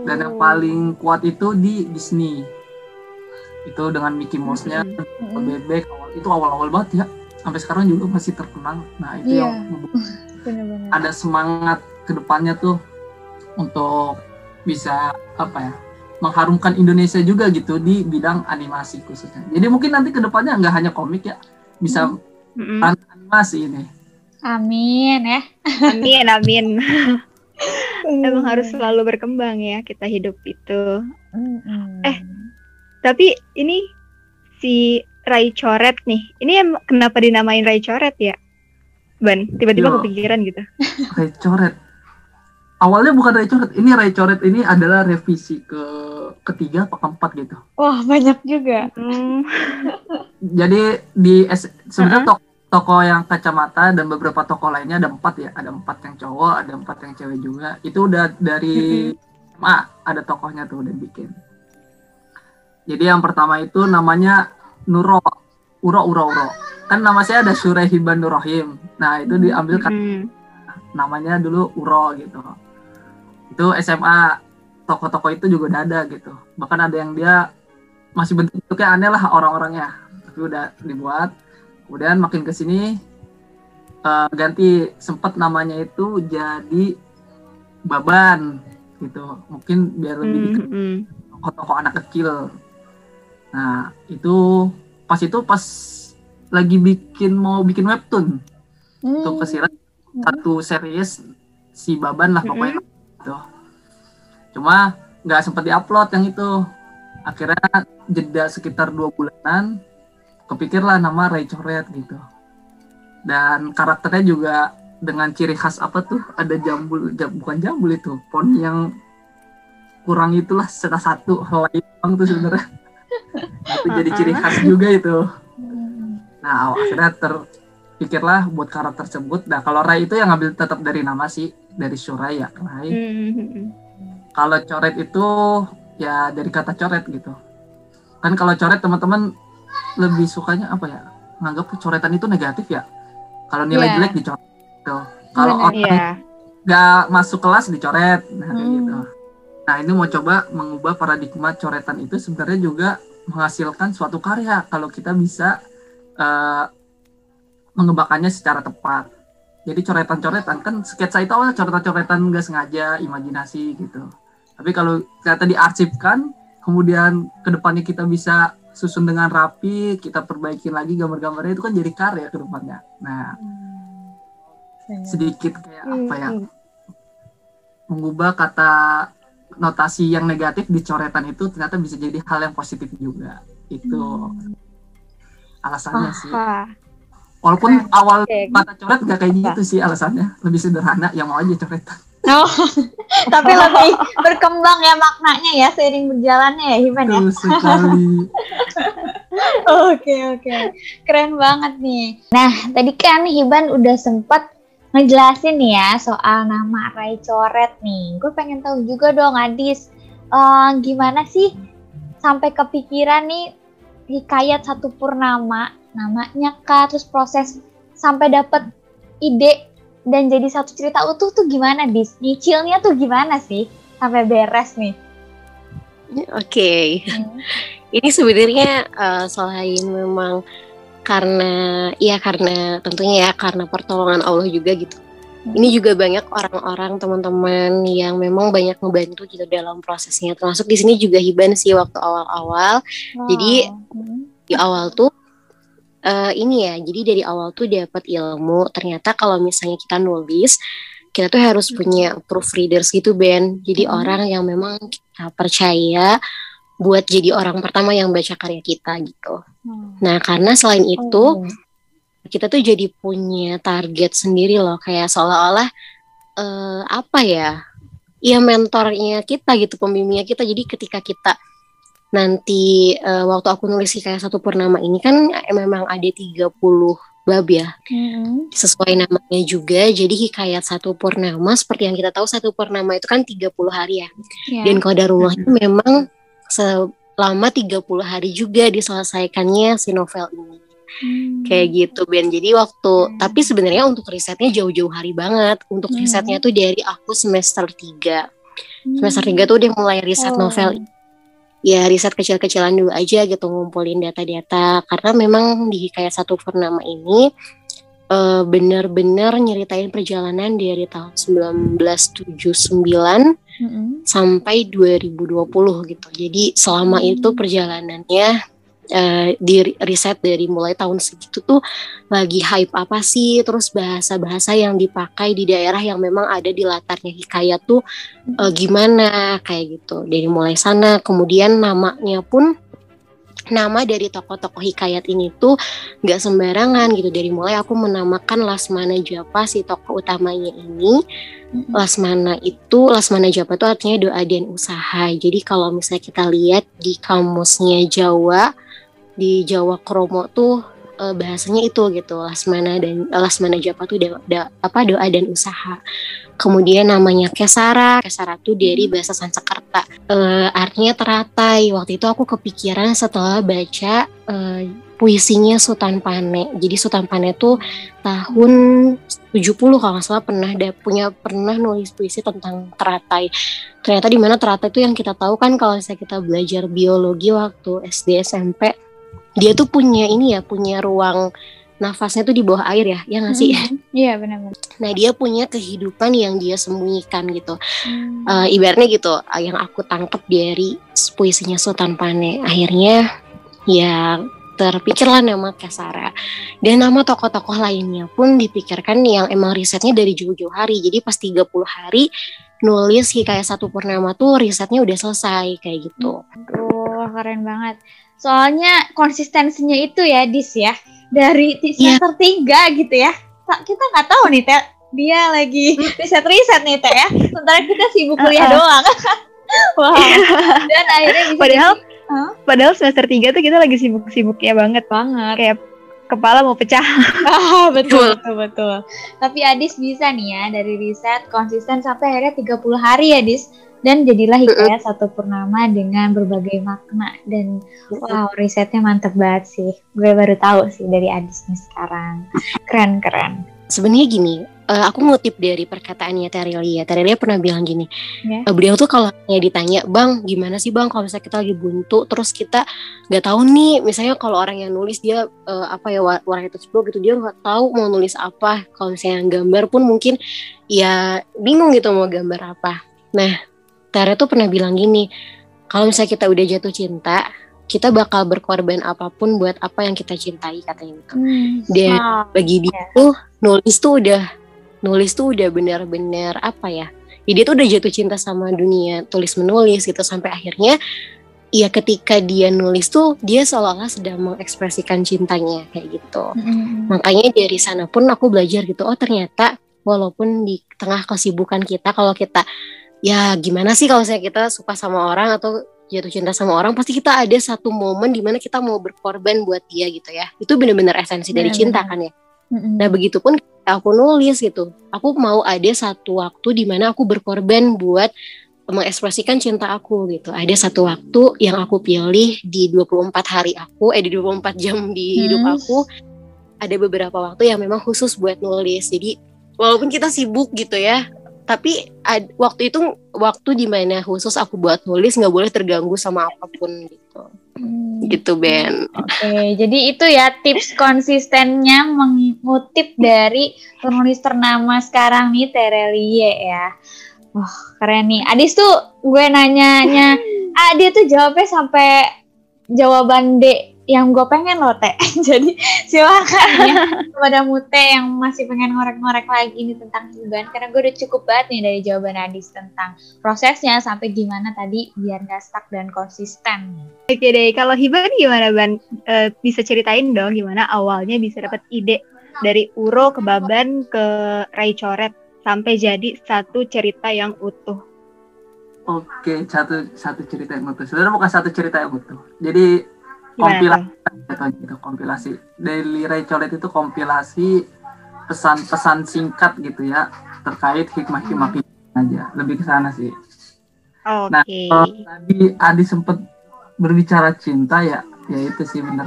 S4: Dan yang paling kuat itu di Disney. Itu dengan Mickey Mouse-nya,
S1: Mm-mm.
S4: Bebek, itu awal-awal banget ya. Sampai sekarang juga masih terkenal. Nah, itu
S1: Iya.
S4: yang [LAUGHS] ada semangat ke depannya tuh untuk bisa apa ya mengharumkan Indonesia juga gitu di bidang animasi khususnya. Jadi mungkin nanti ke depannya nggak hanya komik ya, bisa
S2: Mm-mm.
S4: animasi ini.
S1: Amin ya.
S2: Amin, amin. [LAUGHS] Emang harus selalu berkembang ya kita hidup itu.
S1: Mm-mm.
S2: Eh. Tapi ini si Rai Coret nih. Ini em- kenapa dinamain Rai Coret ya? Ban, tiba-tiba
S4: Yo.
S2: kepikiran gitu.
S4: Ray Coret. Awalnya bukan Ray Coret, ini Ray Coret ini adalah revisi ke ketiga apa keempat gitu.
S1: Wah banyak juga.
S2: Hmm.
S4: Jadi di sebenarnya toko, toko yang kacamata dan beberapa toko lainnya ada empat ya, ada empat yang cowok, ada empat yang cewek juga. Itu udah dari SMA ada tokohnya tuh udah bikin. Jadi yang pertama itu namanya Nuro, Uro Uro Uro. Kan nama saya ada Surehiban Nurrohim. Nah itu diambil kan namanya dulu Uro gitu. Itu SMA toko-toko itu juga udah ada gitu. Bahkan ada yang dia masih bentuk-bentuknya aneh lah orang-orangnya. Tapi udah dibuat. Kemudian makin ke sini eh, ganti sempat namanya itu jadi Baban gitu. Mungkin biar lebih
S2: Mm,
S4: dikenal
S2: mm.
S4: tokoh-tokoh anak kecil. Nah, itu pas itu pas lagi bikin mau bikin webtoon
S1: Hmm.
S4: untuk kesirat satu series si Baban lah pokoknya gitu. Cuma nggak sempat diupload yang itu. Akhirnya jeda sekitar dua bulanan, kepikirlah nama Ray Coret gitu. Dan karakternya juga dengan ciri khas apa tuh ada jambul, jam- bukan jambul itu, pon yang kurang itulah salah satu helai bang tuh sebenarnya. [LAUGHS] itu jadi ciri khas juga itu.
S1: Hmm.
S4: Nah, akhirnya terpikirlah buat karakter tersebut. Nah, kalau Rai itu yang ngambil tetap dari nama sih, dari Suraya, Rai.
S2: Hmm.
S4: Kalau coret itu ya dari kata coret gitu. Kan kalau coret teman-teman lebih sukanya apa ya? Menganggap coretan itu negatif ya. Kalau nilai
S1: Iya.
S4: jelek dicoret gitu. Kalau orang
S2: Iya.
S4: nggak masuk kelas dicoret, nah
S1: Hmm.
S4: gitu. Nah, ini mau coba mengubah paradigma coretan itu sebenarnya juga menghasilkan suatu karya kalau kita bisa eh, mengembangkannya secara tepat. Jadi coretan-coretan kan sketsa itu awalnya coretan-coretan nggak sengaja, imajinasi gitu. Tapi kalau ternyata diarsipkan, kemudian ke depannya kita bisa susun dengan rapi, kita perbaikin lagi gambar-gambarnya itu kan jadi karya ke depannya. Nah, sedikit kayak apa ya,
S2: Hmm.
S4: mengubah kata notasi yang negatif di coretan itu ternyata bisa jadi hal yang positif juga. Itu alasannya sih. Walaupun awal
S2: Oke.
S4: kata coret gak kayak gitu sih alasannya, lebih sederhana, yang mau aja coretan.
S1: Oh, [LAUGHS] tapi lebih berkembang ya maknanya ya seiring berjalannya ya Hiban ya.
S4: Sekali. [LAUGHS]
S1: Oke oke, keren banget nih. Nah tadi kan Hiban udah sempat ngejelasin nih ya soal nama Rai Coret nih. Gue pengen tahu juga dong Adis, eh, gimana sih sampai kepikiran nih hikayat satu purnama namanya kah, terus proses sampai dapet ide dan jadi satu cerita utuh tuh gimana Dis? Nyicilnya tuh gimana sih sampai beres nih?
S3: Oke. Ini sebenarnya eh, selain memang karena ya karena tentunya ya karena pertolongan Allah juga gitu. Ini juga banyak orang-orang teman-teman yang memang banyak membantu gitu dalam prosesnya. Termasuk di sini juga Hiban sih waktu awal-awal. Jadi,
S1: Hmm.
S3: Di awal tuh eh, ini ya. Jadi dari awal tuh dapat ilmu. Ternyata kalau misalnya kita nulis, kita tuh harus punya proofreaders gitu Ben. Jadi
S1: Hmm.
S3: orang yang memang kita percaya buat jadi orang pertama yang baca karya kita gitu. Nah karena selain itu
S1: Oh.
S3: kita tuh jadi punya target sendiri loh kayak seolah-olah eh, apa ya ya mentornya kita gitu pembimbingnya kita jadi ketika kita nanti eh, waktu aku nulis kayak satu purnama ini kan memang ada 30 bab ya
S1: Hmm.
S3: sesuai namanya juga jadi hikayat satu purnama seperti yang kita tahu satu purnama itu kan 30 hari ya
S1: Ya.
S3: dan qadarullah memang selama 30 hari juga diselesaikannya si novel ini
S1: Hmm.
S3: kayak gitu Ben jadi waktu
S1: Hmm.
S3: tapi sebenarnya untuk risetnya jauh-jauh hari banget untuk
S1: Hmm.
S3: risetnya tuh dari aku semester 3
S1: Hmm.
S3: semester 3 tuh udah mulai riset
S1: Oh.
S3: novel ya riset kecil-kecilan dulu aja gitu ngumpulin data-data karena memang di hikayat satu purnama ini eh, bener-bener nyeritain perjalanan dari tahun 1979
S1: Mm-mm.
S3: sampai 2020 gitu. Jadi selama
S1: Hmm.
S3: itu perjalanannya eh, di riset dari mulai tahun segitu tuh lagi hype apa sih, terus bahasa-bahasa yang dipakai di daerah yang memang ada di latarnya hikayat tuh eh, gimana kayak gitu. Dari mulai sana, kemudian namanya pun nama dari tokoh-tokoh hikayat ini tuh nggak sembarangan gitu. Dari mulai aku menamakan Lasmana Japa si tokoh utamanya ini. Lasmana itu Lasmana Japa itu artinya doa dan usaha. Jadi kalau misalnya kita lihat di kamusnya Jawa di Jawa Kromo tuh eh, bahasanya itu gitu Lasmana dan eh, Lasmana Japa tuh da- da- apa doa dan usaha. Kemudian namanya Kesara, Kesara tuh dari bahasa Sanskerta. Eh, artinya teratai. Waktu itu aku kepikiran setelah baca eh, puisinya Sultan Pane. Jadi Sultan Pane tuh tahun 70 kalau nggak salah pernah ada punya pernah nulis puisi tentang teratai. Ternyata di mana teratai itu yang kita tahu kan kalau misalnya kita belajar biologi waktu SD SMP, dia tuh punya ini ya, punya ruang nafasnya tuh di bawah air ya, ya nggak sih?
S1: Mhm. Iya benar-benar.
S3: Nah dia punya kehidupan yang dia sembunyikan gitu.
S1: Hmm.
S3: Eh, ibaratnya gitu, eh, yang aku tangkap dari puisinya Sultan Pane. Akhirnya ya terpikirlah nama Kesara dan nama tokoh-tokoh lainnya pun dipikirkan yang emang risetnya dari jauh-jauh hari. Jadi pas 30 hari nulis hikayat satu purnama tuh risetnya udah selesai kayak gitu.
S1: Aduh, keren banget. Soalnya konsistensinya itu ya, Dis ya. Dari ti-
S3: Iya.
S1: semester tiga gitu ya. Kita nggak tahu nih, Teh. Dia lagi riset-riset nih, Teh ya. Sementara kita sibuk kuliah
S2: Uh-uh.
S1: doang. [LAUGHS] Wah. Dan akhirnya bisa
S2: Padahal
S1: Hah?
S2: padahal semester 3 tuh kita lagi sibuk-sibuknya banget.
S1: banget.
S2: Kayak kepala mau pecah.
S1: Ah, [LAUGHS] betul, betul, betul. Tapi Adis bisa nih ya dari riset konsisten sampai akhirnya 30 hari ya, Dis. Dan jadilah hikayat satu purnama dengan berbagai makna dan wow risetnya mantep banget sih. Gue baru tahu sih dari Adis nih sekarang. Keren keren.
S3: Sebenarnya gini, eh, aku ngutip dari perkataannya Terelia. Terelia pernah bilang gini,
S1: Ya.
S3: eh, beliau tuh kalau ditanya, bang gimana sih bang kalau misalnya kita lagi buntu, terus kita nggak tahu nih, misalnya kalau orang yang nulis dia eh, apa ya war- warna tersebut gitu, dia nggak tahu mau nulis apa. Kalau misalnya yang gambar pun mungkin ya bingung gitu mau gambar apa. Nah, Tere tuh pernah bilang gini, kalau misalnya kita udah jatuh cinta, kita bakal berkorban apa pun buat apa yang kita cintai katanya gitu. Dan
S1: Wow.
S3: bagi dia tuh nulis tuh udah nulis tuh udah benar-benar apa ya ya dia tuh udah jatuh cinta sama dunia tulis menulis gitu sampai akhirnya ya ketika dia nulis tuh dia seolah-olah sedang mengekspresikan cintanya kayak gitu
S1: Mm-mm.
S3: makanya dari sana pun aku belajar gitu oh ternyata walaupun di tengah kesibukan kita kalau kita ya gimana sih kalau saya kita suka sama orang atau jatuh cinta sama orang pasti kita ada satu momen di mana kita mau berkorban buat dia gitu ya itu benar-benar esensi dari cinta kan ya. Nah begitupun aku nulis gitu, aku mau ada satu waktu di mana aku berkorban buat mengekspresikan cinta aku gitu. Ada satu waktu yang aku pilih di 24 hari aku, eh di 24 jam di hidup
S1: Hmm.
S3: aku, ada beberapa waktu yang memang khusus buat nulis. Jadi walaupun kita sibuk gitu ya, tapi ad- waktu itu waktu di mana khusus aku buat nulis nggak boleh terganggu sama apa pun gitu.
S1: Hmm.
S3: Gitu Ben.
S1: Oke, jadi itu ya tips konsistennya mengutip dari penulis ternama sekarang nih Terelie ya. Wah keren nih. Adis tuh gue nanyanya, [LAUGHS] ah dia tuh jawabnya sampai jawaban D yang gue pengen loh teh. [LAUGHS] jadi silakan ya kepada Mute yang masih pengen ngorek-ngorek lagi nih tentang Hiban karena gue udah cukup banget nih dari jawaban Adis tentang prosesnya sampai gimana tadi biar gak stuck dan konsisten.
S2: Oke deh, kalau Hiban gimana Ban? Eh, bisa ceritain dong gimana awalnya bisa dapat ide dari Uro ke Baban ke Rai Coret sampai jadi satu cerita yang utuh.
S4: Oke, satu satu cerita yang utuh. Sebenarnya bukan satu cerita yang utuh. Jadi kompilasi jatuhnya itu kompilasi. Daily Ray Colet itu kompilasi pesan-pesan singkat gitu ya terkait hikmah-hikmah kehidupan aja. Lebih ke sana sih.
S2: Oke.
S4: Nah, kalau tadi Adi sempat berbicara cinta ya, ya itu sih benar.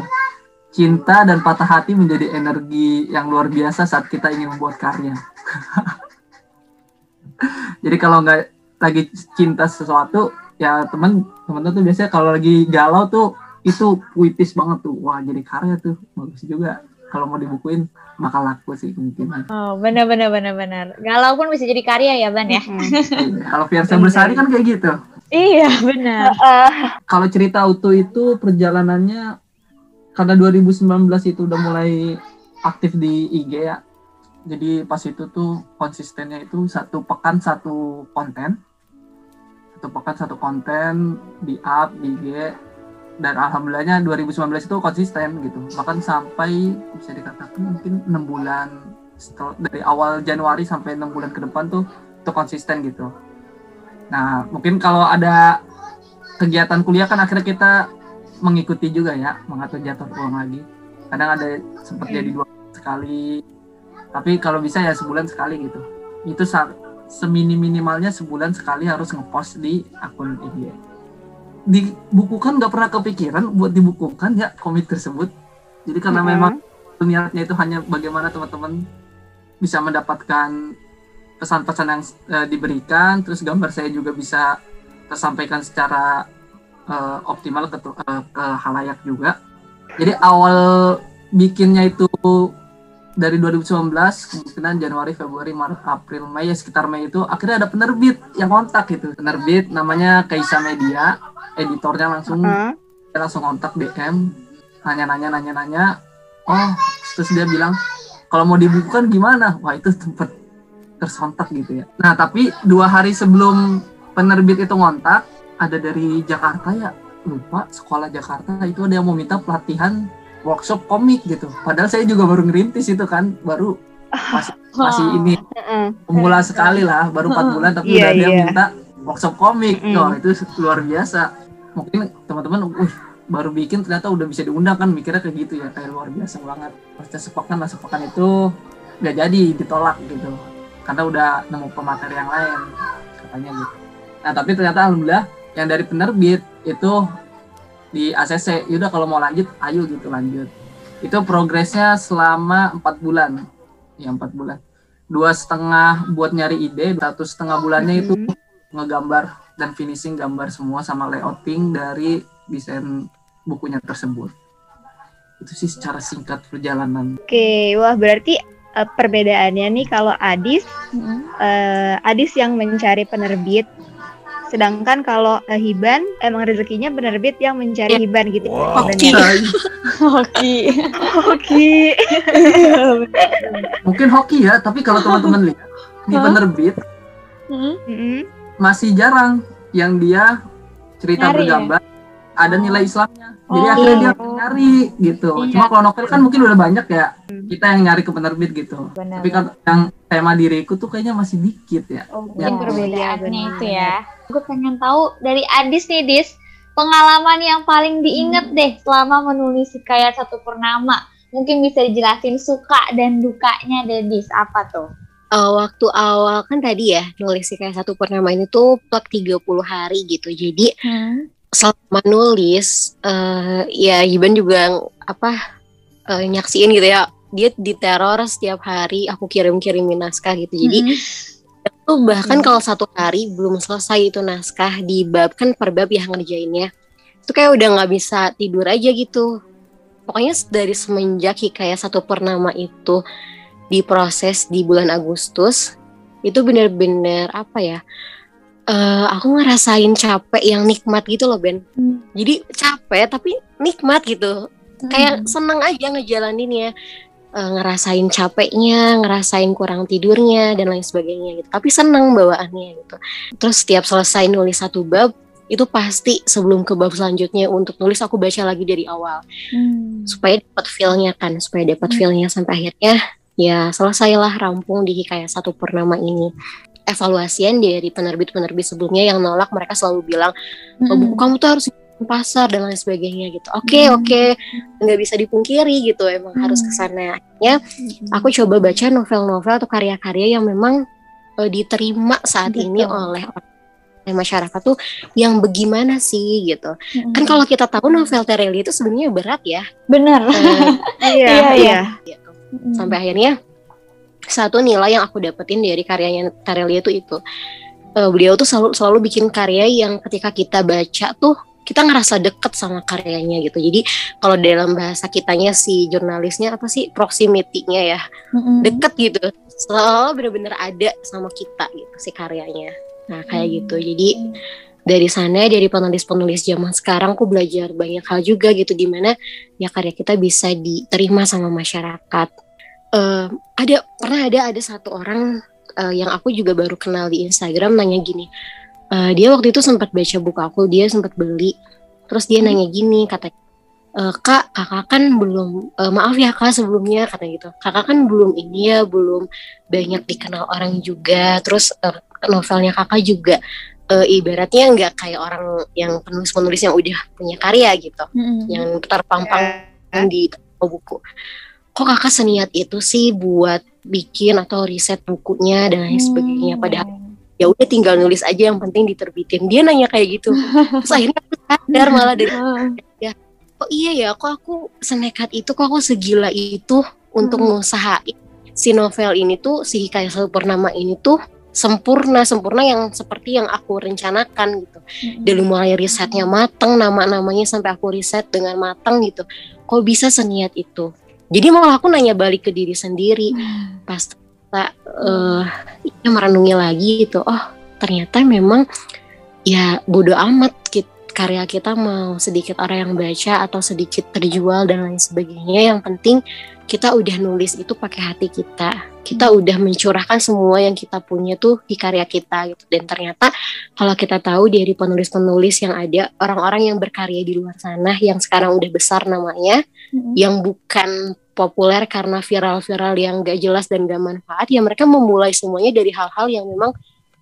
S4: Cinta dan patah hati menjadi energi yang luar biasa saat kita ingin membuat karya. [LAUGHS] Jadi kalau nggak lagi cinta sesuatu, ya teman teman tuh biasanya kalau lagi galau tuh itu puitis banget tuh. Wah jadi karya tuh bagus juga. Kalau mau dibukuin bakal laku sih mungkin.
S1: Oh, benar benar benar benar. Galau pun bisa jadi karya ya, Ban ya.
S2: Mm-mm.
S4: kalau Fiersa Bersari kan kayak gitu.
S1: Iya, benar.
S4: kalau cerita utuh itu perjalanannya karena 2019 itu udah mulai aktif di IG ya. Jadi pas itu tuh konsistennya itu satu pekan satu konten. Satu pekan satu konten di up di IG dan alhamdulillahnya 2019 itu konsisten gitu. Bahkan sampai bisa dikatakan mungkin enam bulan setel- dari awal Januari sampai enam bulan ke depan tuh itu konsisten gitu. Nah, mungkin kalau ada kegiatan kuliah kan akhirnya kita mengikuti juga ya mengatur jadwal ulang lagi kadang ada sempat jadi dua sekali tapi kalau bisa ya sebulan sekali gitu itu semini minimalnya sebulan sekali harus ngepost di akun IG dibukukan nggak pernah kepikiran buat dibukukan ya komik tersebut jadi karena
S2: Mm-mm.
S4: memang niatnya itu hanya bagaimana teman-teman bisa mendapatkan pesan-pesan yang eh, diberikan terus gambar saya juga bisa tersampaikan secara eh, optimal ke, eh, ke halayak juga. Jadi awal bikinnya itu dari 2019 kemungkinan Januari Februari Maret April Mei ya sekitar Mei itu akhirnya ada penerbit yang kontak gitu. Penerbit namanya Kaisa Media editornya langsung
S2: Heeh.
S4: dia langsung kontak DM nanya-nanya nanya-nanya. Oh terus dia bilang kalau mau dibukukan gimana? Wah itu tempat tersontak gitu ya. Nah tapi dua hari sebelum penerbit itu ngontak ada dari Jakarta ya lupa sekolah Jakarta itu ada yang mau minta pelatihan workshop komik gitu. Padahal saya juga baru ngerintis itu kan baru masih [LAUGHS] masih ini pemula sekali lah baru empat bulan tapi
S2: Iya,
S4: udah ada yang
S2: iya.
S4: minta workshop komik.
S2: Mm-mm.
S4: Wah, itu luar biasa. Mungkin teman-teman wih baru bikin ternyata udah bisa diundang kan mikirnya kayak gitu ya. Kayak luar biasa banget. Pas sepakan lah sepakan itu nggak jadi ditolak gitu. Karena udah nemu pemateri yang lain katanya gitu. Nah tapi ternyata alhamdulillah yang dari penerbit itu di ACC yaudah kalau mau lanjut ayo gitu lanjut. Itu progresnya selama empat bulan. Ya empat bulan. Dua setengah buat nyari ide satu setengah bulannya itu ngegambar dan finishing gambar semua sama layouting dari desain bukunya tersebut. Itu sih secara singkat perjalanan.
S2: Oke, wah berarti eh, perbedaannya nih kalau Adis
S1: Mm-mm.
S2: eh, Adis yang mencari penerbit sedangkan kalau eh, Hiban emang rezekinya penerbit yang mencari Hiban gitu
S3: Oke.
S2: sebenarnya.
S1: Hoki.
S2: Oke. [LAUGHS]
S4: mungkin hoki ya tapi kalau teman-teman lihat di penerbit.
S1: Mm-mm.
S4: masih jarang yang dia cerita
S1: Nyari ya?
S4: bergambar ada nilai Islamnya jadi
S1: Oh.
S4: akhirnya dia nyari gitu
S1: Iya.
S4: cuma kalau novel kan mungkin udah banyak ya kita yang nyari ke penerbit gitu
S1: Benar.
S4: tapi kan yang tema diriku tuh kayaknya masih dikit ya
S1: Oh,
S4: Ya.
S1: mungkin perbedaannya
S2: Benar.
S1: itu ya. Gue pengen tahu dari Adis nih, Dis, pengalaman yang paling diinget deh selama menulis kayak satu purnama. Mungkin bisa dijelasin suka dan dukanya deh, Dis. Apa tuh?
S3: Eh, waktu awal kan tadi ya nulis kayak satu purnama ini tuh plot 30 hari gitu. Jadi
S1: Hmm.
S3: selama nulis eh ya Iban juga apa eh, nyaksiin gitu ya. Dia diteror setiap hari aku kirim-kirimin naskah gitu. Jadi
S1: Mm-mm.
S3: Tuh bahkan
S1: Hmm.
S3: kalau satu hari belum selesai itu naskah di bab kan per bab ya ngerjainnya. Itu kayak udah nggak bisa tidur aja gitu. Pokoknya dari semenjak kayak satu purnama itu diproses di bulan Agustus itu bener-bener apa ya? eh aku ngerasain capek yang nikmat gitu loh Ben.
S1: Hmm.
S3: Jadi capek tapi nikmat gitu. Kayak seneng aja ngejalaninnya. Eh, ngerasain capeknya, ngerasain kurang tidurnya dan lain sebagainya gitu. Tapi seneng bawaannya gitu. Terus setiap selesai nulis satu bab itu pasti sebelum ke bab selanjutnya untuk nulis aku baca lagi dari awal
S1: Hmm.
S3: supaya dapat feel-nya kan, supaya dapat
S1: Hmm.
S3: feel-nya sampai akhirnya ya selesailah rampung di kayak satu purnama ini. Evaluasian dari penerbit-penerbit sebelumnya yang nolak mereka selalu bilang oh, buku kamu tuh harus pasar dan lain sebagainya gitu. Oke
S1: Hmm.
S3: oke nggak bisa dipungkiri gitu emang harus
S1: Hmm.
S3: ke sana. Akhirnya aku coba baca novel-novel atau karya-karya yang memang eh, diterima saat ini
S1: Betul.
S3: oleh oleh masyarakat tuh yang bagaimana sih gitu.
S1: Hmm.
S3: Kan kalau kita tahu novel Terelia itu sebenarnya berat ya.
S1: bener.
S3: Eh, [LAUGHS]
S2: Iya,
S1: Iya,
S2: iya.
S3: gitu. Sampai akhirnya satu nilai yang aku dapetin dari karyanya Tarelia itu itu Eh, beliau tuh selalu selalu bikin karya yang ketika kita baca tuh kita ngerasa deket sama karyanya gitu. Jadi kalau dalam bahasa kitanya si jurnalisnya apa sih proximity-nya ya
S1: Mm-mm.
S3: deket gitu. Selalu bener-bener ada sama kita gitu si karyanya. Nah kayak
S1: Hmm.
S3: gitu. Jadi dari sana dari penulis-penulis zaman sekarang aku belajar banyak hal juga gitu di mana ya karya kita bisa diterima sama masyarakat. Eh, ada pernah ada ada satu orang eh, yang aku juga baru kenal di Instagram nanya gini. Eh, dia waktu itu sempat baca buku aku, dia sempat beli. Terus dia
S1: Hmm.
S3: nanya gini katanya, "Eh, kak kakak kan belum eh, maaf ya kak sebelumnya kata gitu. Kakak kan belum ini ya belum banyak dikenal orang juga. Terus eh, novelnya kakak juga eh, ibaratnya nggak kayak orang yang penulis-penulis yang udah punya karya gitu,
S1: Mm-mm.
S3: yang terpampang di toko buku. Kok kakak seniat itu sih buat bikin atau riset bukunya dan lain sebagainya.
S1: Hmm.
S3: Padahal ya udah tinggal nulis aja yang penting diterbitin. Dia nanya kayak gitu. Terus akhirnya aku sadar malah dari [LAUGHS] oh iya ya? Kok aku senekat itu? Kok aku segila itu untuk
S1: Hmm.
S3: ngusahain si novel ini tuh si Hikayat Selalu Purnama ini tuh sempurna sempurna yang seperti yang aku rencanakan gitu.
S1: Mm-mm.
S3: dari mulai risetnya mateng nama-namanya sampai aku riset dengan matang gitu. Kok bisa seniat itu? Jadi malah aku nanya balik ke diri sendiri. Pas tak uh, ya merenungi lagi gitu. Oh ternyata memang ya bodoh amat gitu karya kita mau sedikit orang yang baca atau sedikit terjual dan lain sebagainya. Yang penting kita udah nulis itu pakai hati kita. Kita udah mencurahkan semua yang kita punya tuh di karya kita gitu. Dan ternyata kalau kita tahu dari penulis-penulis yang ada orang-orang yang berkarya di luar sana yang sekarang udah besar namanya mm-hmm. yang bukan populer karena viral-viral yang gak jelas dan gak manfaat ya mereka memulai semuanya dari hal-hal yang memang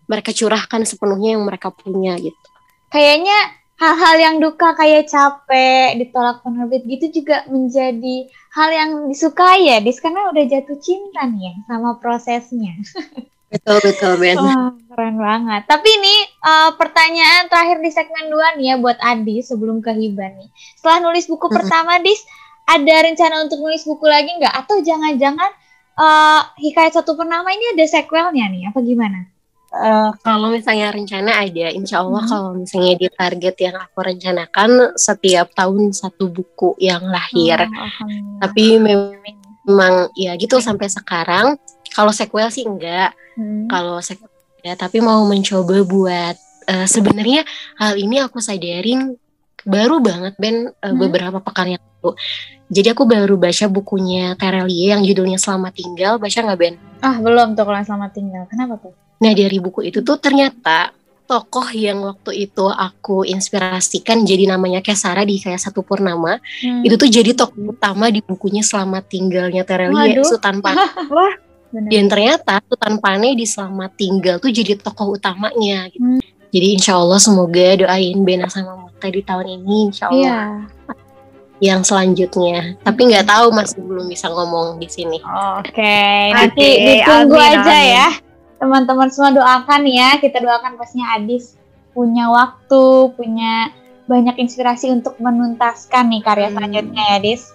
S3: mereka curahkan sepenuhnya yang mereka punya gitu.
S1: Kayaknya hal-hal yang duka kayak capek ditolak penerbit gitu juga menjadi hal yang disukai ya. Dis karena udah jatuh cinta nih ya sama prosesnya. [LAUGHS]
S3: Betul betul Ben.
S1: Oh, keren banget. Tapi ini uh, pertanyaan terakhir di segmen 2 nih ya buat Adi sebelum ke Hiban nih. Setelah nulis buku hmm. pertama Dis ada rencana untuk nulis buku lagi nggak atau jangan-jangan uh, hikayat satu pernama ini ada sequelnya nih apa gimana
S3: Uh, kalau misalnya rencana ada, insya Allah hmm. kalau misalnya di target yang aku rencanakan setiap tahun satu buku yang lahir. Oh, Tapi memang ya gitu sampai sekarang. Kalau sequel sih enggak. Hmm. Kalau sequel ya, tapi mau mencoba buat uh, sebenarnya hal ini aku sadarin baru banget Ben uh, hmm. beberapa pekan yang lalu. Jadi aku baru baca bukunya Terelie yang judulnya Selamat Tinggal. Baca nggak Ben?
S1: Ah belum tuh kalau Selamat Tinggal. Kenapa tuh?
S3: Nah dari buku itu tuh ternyata tokoh yang waktu itu aku inspirasikan jadi namanya Kesara di kayak satu purnama hmm. itu tuh jadi tokoh utama di bukunya Selamat Tinggalnya Terelie Sultan Pane. [LAUGHS] Wah, Dan ternyata Sultan Pane di Selamat Tinggal tuh jadi tokoh utamanya. Gitu. Hmm. Jadi insya Allah semoga doain Bena sama Muta di tahun ini insya Allah. Yeah. Yang selanjutnya, tapi nggak tahu masih belum bisa ngomong di sini.
S1: Oke, okay. nanti okay. ditunggu amin, aja amin. ya teman-teman semua doakan ya kita doakan pastinya Adis punya waktu punya banyak inspirasi untuk menuntaskan nih karya hmm. selanjutnya ya Adis [LAUGHS]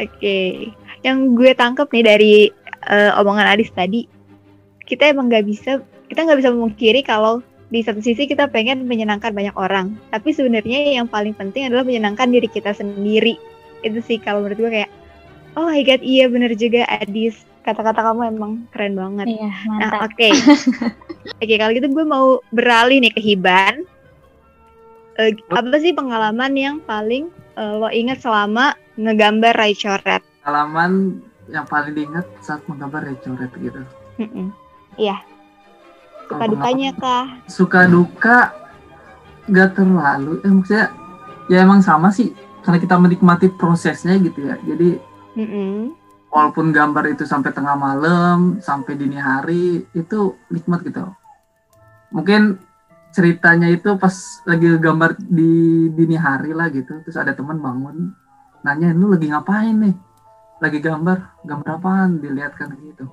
S2: Oke, okay. yang gue tangkap nih dari uh, omongan Adis tadi, kita emang nggak bisa, kita nggak bisa memungkiri kalau di satu sisi kita pengen menyenangkan banyak orang, tapi sebenarnya yang paling penting adalah menyenangkan diri kita sendiri. Itu sih kalau menurut gue kayak, oh my god, iya bener juga Adis kata-kata kamu emang keren banget.
S1: Iya,
S2: Nah, oke. Okay. [LAUGHS] oke, okay, kalau gitu gue mau beralih nih ke Hiban. Uh, apa sih pengalaman yang paling uh, lo ingat selama ngegambar ray coret?
S4: Pengalaman yang paling diingat saat menggambar ray coret gitu.
S2: Iya. Suka dukanya kah?
S4: Suka duka? Gak terlalu. Eh maksudnya ya emang sama sih. Karena kita menikmati prosesnya gitu ya. Jadi mm -mm walaupun gambar itu sampai tengah malam sampai dini hari itu nikmat gitu. Mungkin ceritanya itu pas lagi gambar di dini hari lah gitu. Terus ada teman bangun nanya lu lagi ngapain nih? Lagi gambar? Gambar apaan? Dilihat kan gitu.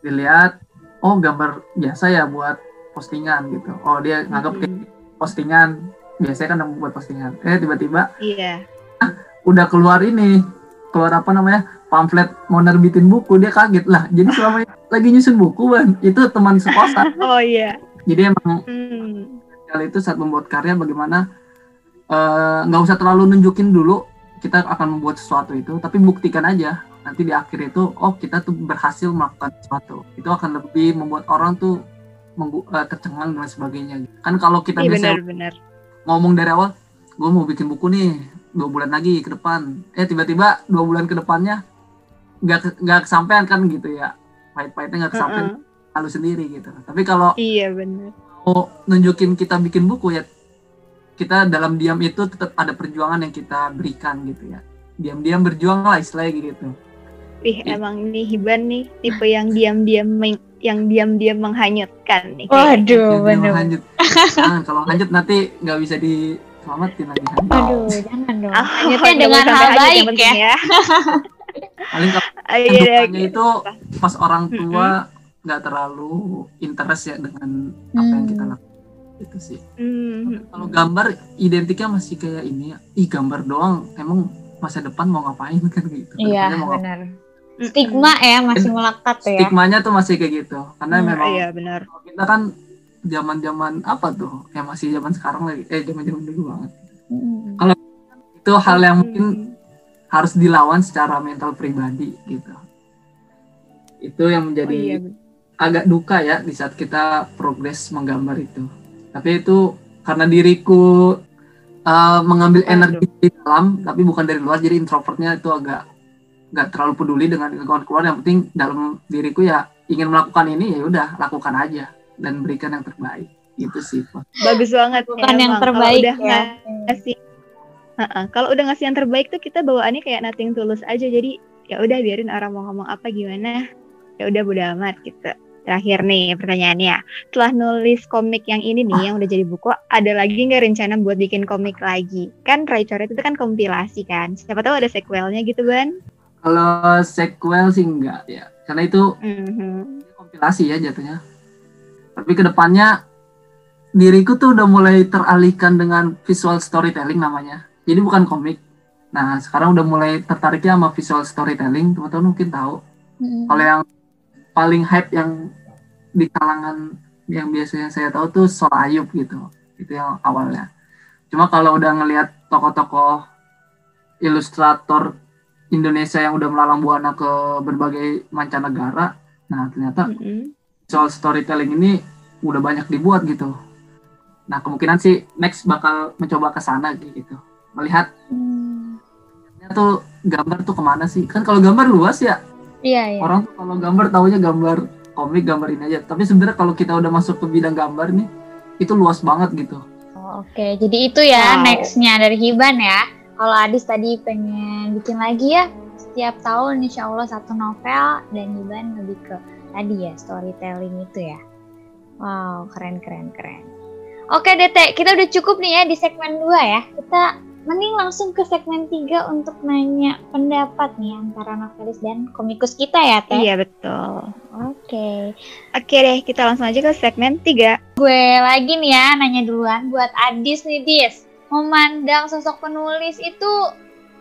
S4: Dilihat oh gambar biasa ya buat postingan gitu. Oh dia nganggap kayak postingan biasanya kan buat postingan. Eh tiba-tiba
S2: iya. [LAUGHS]
S4: udah keluar ini keluar apa namanya pamflet mau nerbitin buku dia kaget. Lah jadi selama [LAUGHS] lagi nyusun buku bang? Itu teman sekosan. [LAUGHS]
S2: Oh iya.
S4: Jadi emang hmm. kali itu saat membuat karya bagaimana eh, nggak uh, usah terlalu nunjukin dulu kita akan membuat sesuatu itu tapi buktikan aja nanti di akhir itu oh kita tuh berhasil melakukan sesuatu. Itu akan lebih membuat orang tuh uh, tercengang dan sebagainya. Kan kalau kita
S2: iya, biasa bener, bener.
S4: ngomong dari awal gue mau bikin buku nih dua bulan lagi ke depan. Eh tiba-tiba dua bulan ke depannya nggak nggak kesampaian kan gitu ya. Pahit-pahitnya nggak kesampaian uh -uh. lalu sendiri gitu. Tapi kalau
S2: iya benar.
S4: mau nunjukin kita bikin buku ya kita dalam diam itu tetap ada perjuangan yang kita berikan gitu ya. Diam-diam berjuang lah istilahnya gitu
S2: Ih, ya. emang ini Hiban nih tipe yang diam-diam yang diam-diam menghanyutkan nih.
S1: Waduh, benar.
S4: Jangan kalau hanyut nanti nggak bisa di selamatin lagi
S1: kan? Aduh, jangan dong. Oh, Hanyutnya dengan hal baik ya. ya. [LAUGHS]
S4: Paling kalau oh, iya, gitu. itu pas orang tua nggak mm -hmm. terlalu interest ya dengan apa mm. yang kita hmm. lakukan itu sih. Mm. Kalau gambar identiknya masih kayak ini ya. Ih gambar doang emang masa depan mau ngapain [LAUGHS] kan gitu.
S1: Iya benar. Stigma ya masih melekat ya.
S4: Stigmanya tuh masih kayak gitu karena hmm, memang
S2: iya, benar.
S4: kita kan zaman-zaman apa tuh yang masih zaman sekarang lagi eh zaman-zaman dulu banget. Hmm. Kalau itu hal yang mungkin harus dilawan secara mental pribadi gitu itu yang
S2: Oh
S4: menjadi
S2: iya.
S4: agak duka ya di saat kita progres menggambar itu tapi itu karena diriku uh, mengambil energi di dalam tapi bukan dari luar jadi introvertnya itu agak nggak terlalu peduli dengan lingkungan keluar yang penting dalam diriku ya ingin melakukan ini ya udah lakukan aja dan berikan yang terbaik itu sih Pak.
S2: Bagus banget.
S1: Bukan
S2: ya,
S1: yang
S2: emang. Kalau
S1: terbaik
S2: udah
S1: ya.
S2: ngasih Heeh, kalau udah ngasih yang terbaik tuh kita bawaannya kayak nothing tulus aja jadi ya udah biarin orang mau ngomong apa gimana ya udah bodo amat gitu terakhir nih pertanyaannya setelah nulis komik yang ini nih yang udah jadi buku ada lagi nggak rencana buat bikin komik lagi kan Ray Coret itu kan kompilasi kan siapa tahu ada sequelnya gitu ban
S4: kalau sequel sih enggak ya. Karena itu
S2: Mhm.
S4: kompilasi ya jatuhnya. Tapi ke depannya diriku tuh udah mulai teralihkan dengan visual storytelling namanya. Jadi bukan komik. Nah sekarang udah mulai tertariknya sama visual storytelling. Teman-teman mungkin tahu.
S1: Mm.
S4: kalau yang paling hype yang di kalangan yang biasanya saya tahu tuh Sol Ayub gitu. Itu yang awalnya. Cuma kalau udah ngelihat tokoh-tokoh ilustrator Indonesia yang udah melalang buana ke berbagai mancanegara nah ternyata
S2: Mhm.
S4: soal storytelling ini udah banyak dibuat gitu nah kemungkinan sih next bakal mencoba ke sana gitu melihat
S1: Hmm.
S4: ternyata tuh gambar tuh ke mana sih kan kalau gambar luas ya
S1: Iya, iya.
S4: orang tuh kalau gambar taunya gambar komik gambar ini aja tapi sebenarnya kalau kita udah masuk ke bidang gambar nih itu luas banget gitu
S1: Oh, Oke, jadi itu ya
S2: Wow.
S1: nextnya dari Hiban ya. Kalau Adis tadi pengen bikin lagi ya, setiap tahun insya Allah satu novel dan Hiban lebih ke tadi ya storytelling itu ya. Wow, keren keren keren. Oke Dete, kita udah cukup nih ya di segmen 2 ya. Kita mending langsung ke segmen 3 untuk nanya pendapat nih antara novelis dan komikus kita ya Teh.
S2: iya betul
S1: Oke.
S2: oke deh kita langsung aja ke segmen 3
S1: Gue lagi nih ya nanya duluan buat Adis nih Dis. Memandang sosok penulis itu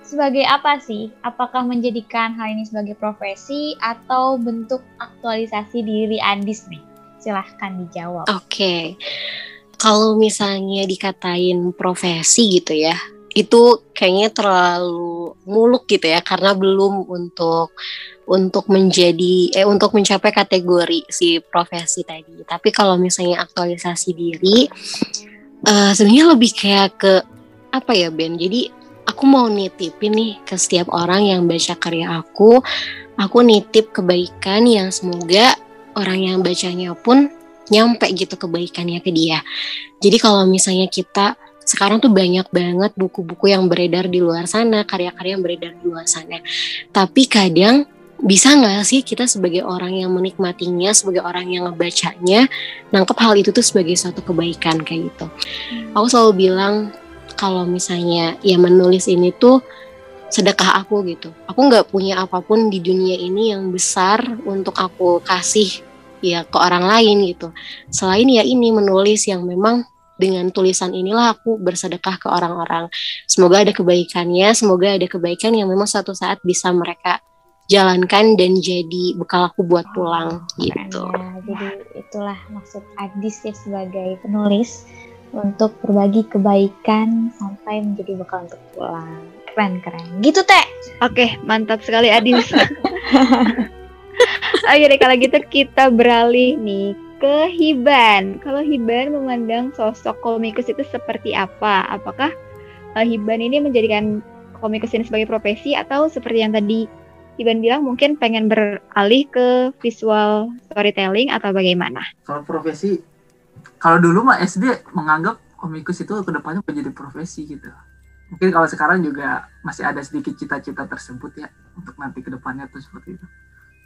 S1: sebagai apa sih? Apakah menjadikan hal ini sebagai profesi atau bentuk aktualisasi diri Adis nih? Silahkan dijawab.
S3: Oke, kalau misalnya dikatain profesi gitu ya, itu kayaknya terlalu muluk gitu ya, karena belum untuk untuk menjadi eh untuk mencapai kategori si profesi tadi. Tapi kalau misalnya aktualisasi diri, eh sebenarnya lebih kayak ke apa ya Ben? Jadi aku mau nitipin nih ke setiap orang yang baca karya aku, aku nitip kebaikan yang semoga orang yang bacanya pun nyampe gitu kebaikannya ke dia. Jadi kalau misalnya kita sekarang tuh banyak banget buku-buku yang beredar di luar sana, karya-karya yang beredar di luar sana. Tapi kadang bisa nggak sih kita sebagai orang yang menikmatinya, sebagai orang yang ngebacanya, nangkep hal itu tuh sebagai suatu kebaikan kayak gitu. Aku selalu bilang kalau misalnya ya menulis ini tuh sedekah aku gitu. Aku nggak punya apa pun di dunia ini yang besar untuk aku kasih ya ke orang lain gitu. Selain ya ini menulis yang memang dengan tulisan inilah aku bersedekah ke orang-orang. Semoga ada kebaikannya, semoga ada kebaikan yang memang suatu saat bisa mereka jalankan dan jadi bekal aku buat pulang gitu.
S1: Ya, jadi itulah maksud Adis ya sebagai penulis untuk berbagi kebaikan sampai menjadi bekal untuk pulang. Keren keren. Gitu teh.
S2: Oke, mantap sekali Adis. [LAUGHS] Oke deh kalau gitu kita beralih nih ke Hiban. Kalau Hiban memandang sosok komikus itu seperti apa? Apakah uh, Hiban ini menjadikan komikus ini sebagai profesi atau seperti yang tadi Hiban bilang mungkin pengen beralih ke visual storytelling atau bagaimana?
S4: kalau profesi kalau dulu mah SD menganggap komikus itu ke depannya menjadi profesi gitu mungkin kalau sekarang juga masih ada sedikit cita-cita tersebut ya untuk nanti ke depannya tuh seperti itu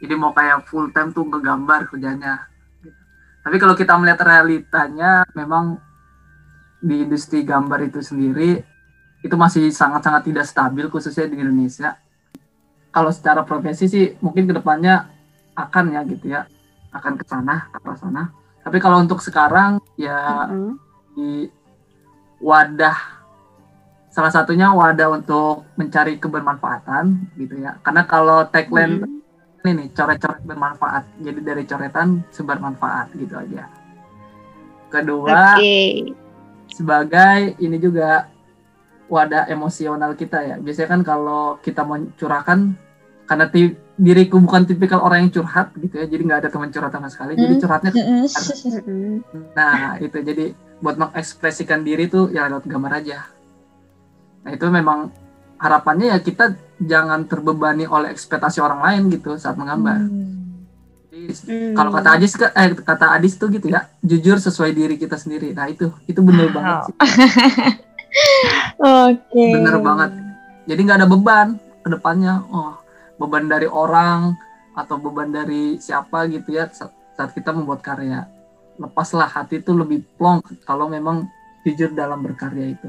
S4: jadi mau kayak full time tuh ngegambar kerjanya gitu. tapi kalau kita melihat realitanya memang di industri gambar itu sendiri itu masih sangat-sangat tidak stabil khususnya di Indonesia kalau secara profesi sih mungkin ke depannya akan ya gitu ya akan ke sana ke arah sana tapi kalau untuk sekarang ya
S2: Mm-mm.
S4: di wadah salah satunya wadah untuk mencari kebermanfaatan gitu ya karena kalau tagline
S2: Mm-mm.
S4: ini nih coret-coret bermanfaat jadi dari coretan sebar manfaat gitu aja kedua
S2: Oke.
S4: sebagai ini juga wadah emosional kita ya. Biasanya kan kalau kita mau curahkan karena ti- diriku bukan tipikal orang yang curhat gitu ya, jadi nggak ada teman curhat sama sekali. Jadi
S1: Hmm.
S4: curhatnya
S1: Mm-mm.
S2: Mm-mm.
S4: Nah, itu jadi buat mengekspresikan diri tuh ya lewat gambar aja. Nah, itu memang harapannya ya kita jangan terbebani oleh ekspektasi orang lain gitu saat menggambar.
S1: Hmm.
S4: Jadi,
S2: Hmm.
S4: kalau kata Adis eh kata Adis tuh gitu ya, jujur sesuai diri kita sendiri. Nah, itu itu bener
S1: Wow.
S4: banget sih. [LAUGHS]
S1: Oke.
S4: Bener banget. Jadi nggak ada beban ke depannya. Oh, beban dari orang atau beban dari siapa gitu ya saat kita membuat karya. Lepaslah hati itu lebih plong kalau memang jujur dalam berkarya itu.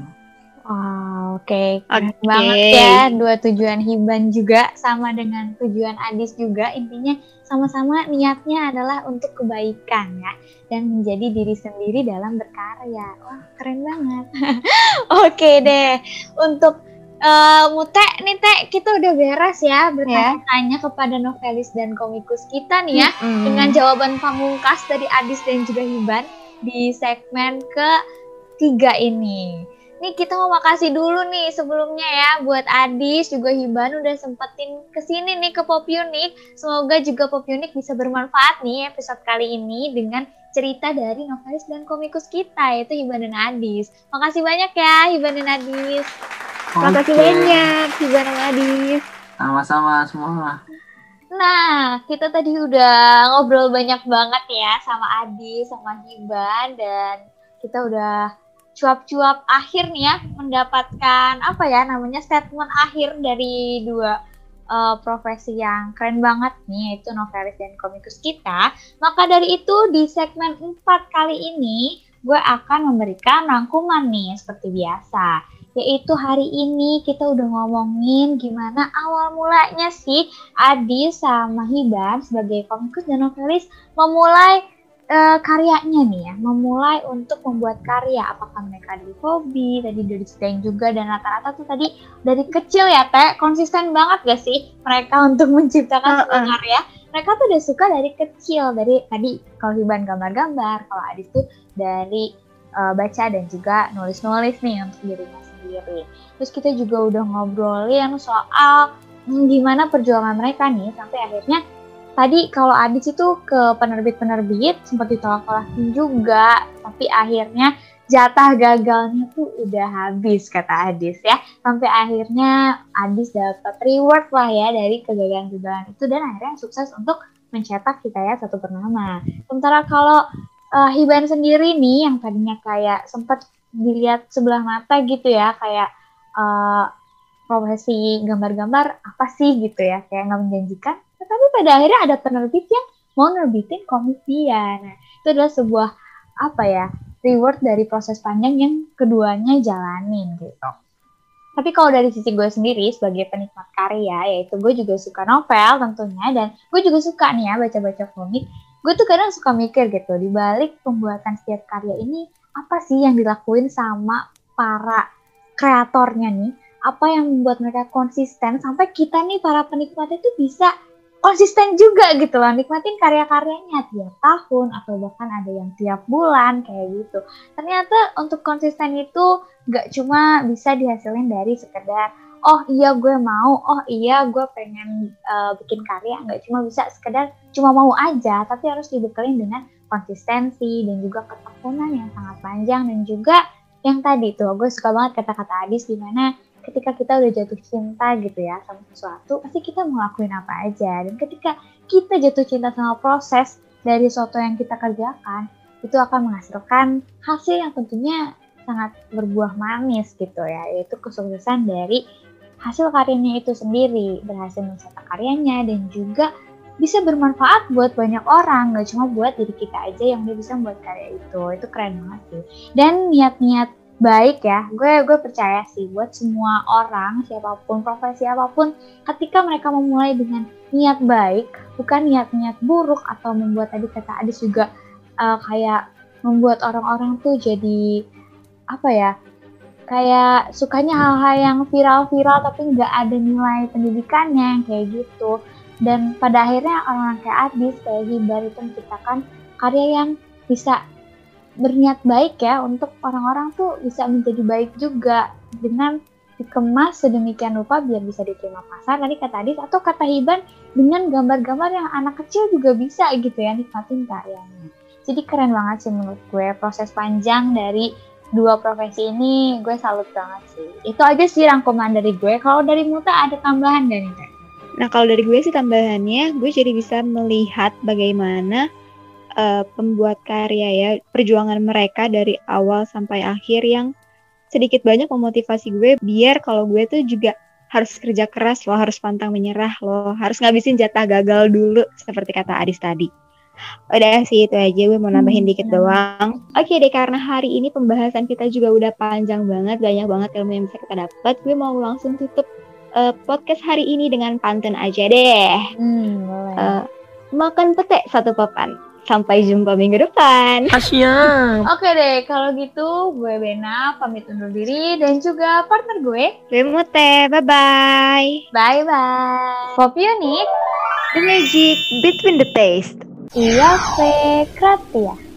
S1: Oh, Oke, keren
S2: Oke.
S1: banget ya. Dua tujuan Hiban juga sama dengan tujuan Adis juga. Intinya sama-sama niatnya adalah untuk kebaikan ya dan menjadi diri sendiri dalam berkarya. Wah, keren banget. [LAUGHS] Oke deh. Untuk eh Mute nih Teh, kita udah beres ya bertanya-tanya kepada novelis dan komikus kita nih ya
S2: Mm-mm.
S1: dengan jawaban pamungkas dari Adis dan juga Hiban di segmen ketiga ini. Nih kita mau makasih dulu nih sebelumnya ya buat Adis juga Hiban udah sempetin ke sini nih ke Pop Unik. Semoga juga Pop Unik bisa bermanfaat nih episode kali ini dengan cerita dari novelis dan komikus kita yaitu Hiban dan Adis. Makasih banyak ya Hiban dan Adis.
S2: Makasih
S4: Oke.
S2: banyak, Hiban sama Adis.
S4: Sama-sama semua.
S1: Nah, kita tadi udah ngobrol banyak banget ya sama Adi, sama Hiban, dan kita udah cuap-cuap akhir nih ya, mendapatkan apa ya namanya statement akhir dari dua eh, profesi yang keren banget nih, yaitu novelis dan komikus kita. Maka dari itu di segmen 4 kali ini, gue akan memberikan rangkuman nih, seperti biasa yaitu hari ini kita udah ngomongin gimana awal mulanya sih Adi sama Hiban sebagai komikus dan novelis memulai eh, karyanya nih ya, memulai untuk membuat karya. Apakah mereka dari hobi, tadi dari ceritain juga dan rata-rata tuh tadi dari kecil ya Teh, konsisten banget gak sih mereka [LAUGHS] untuk menciptakan sebuah
S2: Heeh.
S1: karya? Mereka tuh udah suka dari kecil, dari tadi kalau Hiban gambar-gambar, kalau Adis tuh dari eh, baca dan juga nulis-nulis nih untuk dirinya sendiri. Terus kita juga udah ngobrolin soal hmm, gimana perjuangan mereka nih sampai akhirnya tadi kalau Adis itu ke penerbit-penerbit sempat ditolak-tolakin juga, tapi akhirnya jatah gagalnya tuh udah habis kata Adis ya. Sampai akhirnya Adis dapat reward lah ya dari kegagalan-kegagalan itu dan akhirnya sukses untuk mencetak hikayat satu bernama. Sementara kalau eh, Hiban sendiri nih yang tadinya kayak sempat dilihat sebelah mata gitu ya kayak eh, profesi gambar-gambar apa sih gitu ya kayak nggak menjanjikan tetapi pada akhirnya ada penerbit yang mau nerbitin komik dia. Nah itu adalah sebuah apa ya reward dari proses panjang yang keduanya jalanin gitu. Tapi kalau dari sisi gue sendiri sebagai penikmat karya yaitu gue juga suka novel tentunya dan gue juga suka nih ya baca-baca komik gue tuh kadang suka mikir gitu di balik pembuatan setiap karya ini apa sih yang dilakuin sama para kreatornya nih? Apa yang membuat mereka konsisten sampai kita nih para penikmatnya tuh bisa konsisten juga gitu loh nikmatin karya-karyanya tiap tahun atau bahkan ada yang tiap bulan kayak gitu. Ternyata untuk konsisten itu gak cuma bisa dihasilin dari sekedar oh iya gue mau oh iya gue pengen uh, bikin karya. Nggak cuma bisa sekedar cuma mau aja tapi harus dibekelin dengan konsistensi dan juga ketekunan yang sangat panjang. Dan juga yang tadi tuh gue suka banget kata-kata Adis di mana ketika kita udah jatuh cinta gitu ya sama sesuatu pasti kita mau lakuin apa aja. Dan ketika kita jatuh cinta sama proses dari sesuatu yang kita kerjakan itu akan menghasilkan hasil yang tentunya sangat berbuah manis gitu ya yaitu kesuksesan dari hasil karyanya itu sendiri berhasil mencetak karyanya dan juga bisa bermanfaat buat banyak orang nggak cuma buat diri kita aja yang udah bisa membuat karya itu. Itu keren banget sih. Dan niat-niat baik ya gue gue percaya sih buat semua orang siapa pun profesi apa pun ketika mereka memulai dengan niat baik bukan niat-niat buruk atau membuat tadi kata Adis juga uh, kayak membuat orang-orang tuh jadi apa ya kayak sukanya hal-hal yang viral-viral tapi nggak ada nilai pendidikannya yang kayak gitu. Dan pada akhirnya orang-orang kayak Adis kayak Hibar itu menciptakan karya yang bisa berniat baik ya untuk orang-orang tuh bisa menjadi baik juga dengan dikemas sedemikian rupa biar bisa diterima pasar. Tadi kata Adis atau kata Hiban dengan gambar-gambar yang anak kecil juga bisa gitu ya nikmatin karyanya jadi keren banget sih menurut gue proses panjang dari dua profesi ini gue salut banget sih. Itu aja sih rangkuman dari gue. Kalau dari Muta ada tambahan gak nih
S2: Nah kalau dari gue sih tambahannya, gue jadi bisa melihat bagaimana uh, pembuat karya ya perjuangan mereka dari awal sampai akhir yang sedikit banyak memotivasi gue biar kalau gue tuh juga harus kerja keras lo harus pantang menyerah lo harus ngabisin jatah gagal dulu seperti kata Adis tadi. Udah sih itu aja gue mau nambahin dikit hmm. doang. Oke deh karena hari ini pembahasan kita juga udah panjang banget, banyak banget ilmu yang bisa kita dapat. Gue mau langsung tutup uh, podcast hari ini dengan pantun aja deh. Hmm, Uh, makan pete satu papan. Sampai jumpa minggu depan.
S1: Asyam. Oke deh, kalau gitu gue Bena pamit undur diri dan juga partner gue.
S2: Gue Mute, bye-bye.
S1: Bye-bye. Pop Unique.
S2: The magic between the taste.
S1: Iya, Fe, kreatif.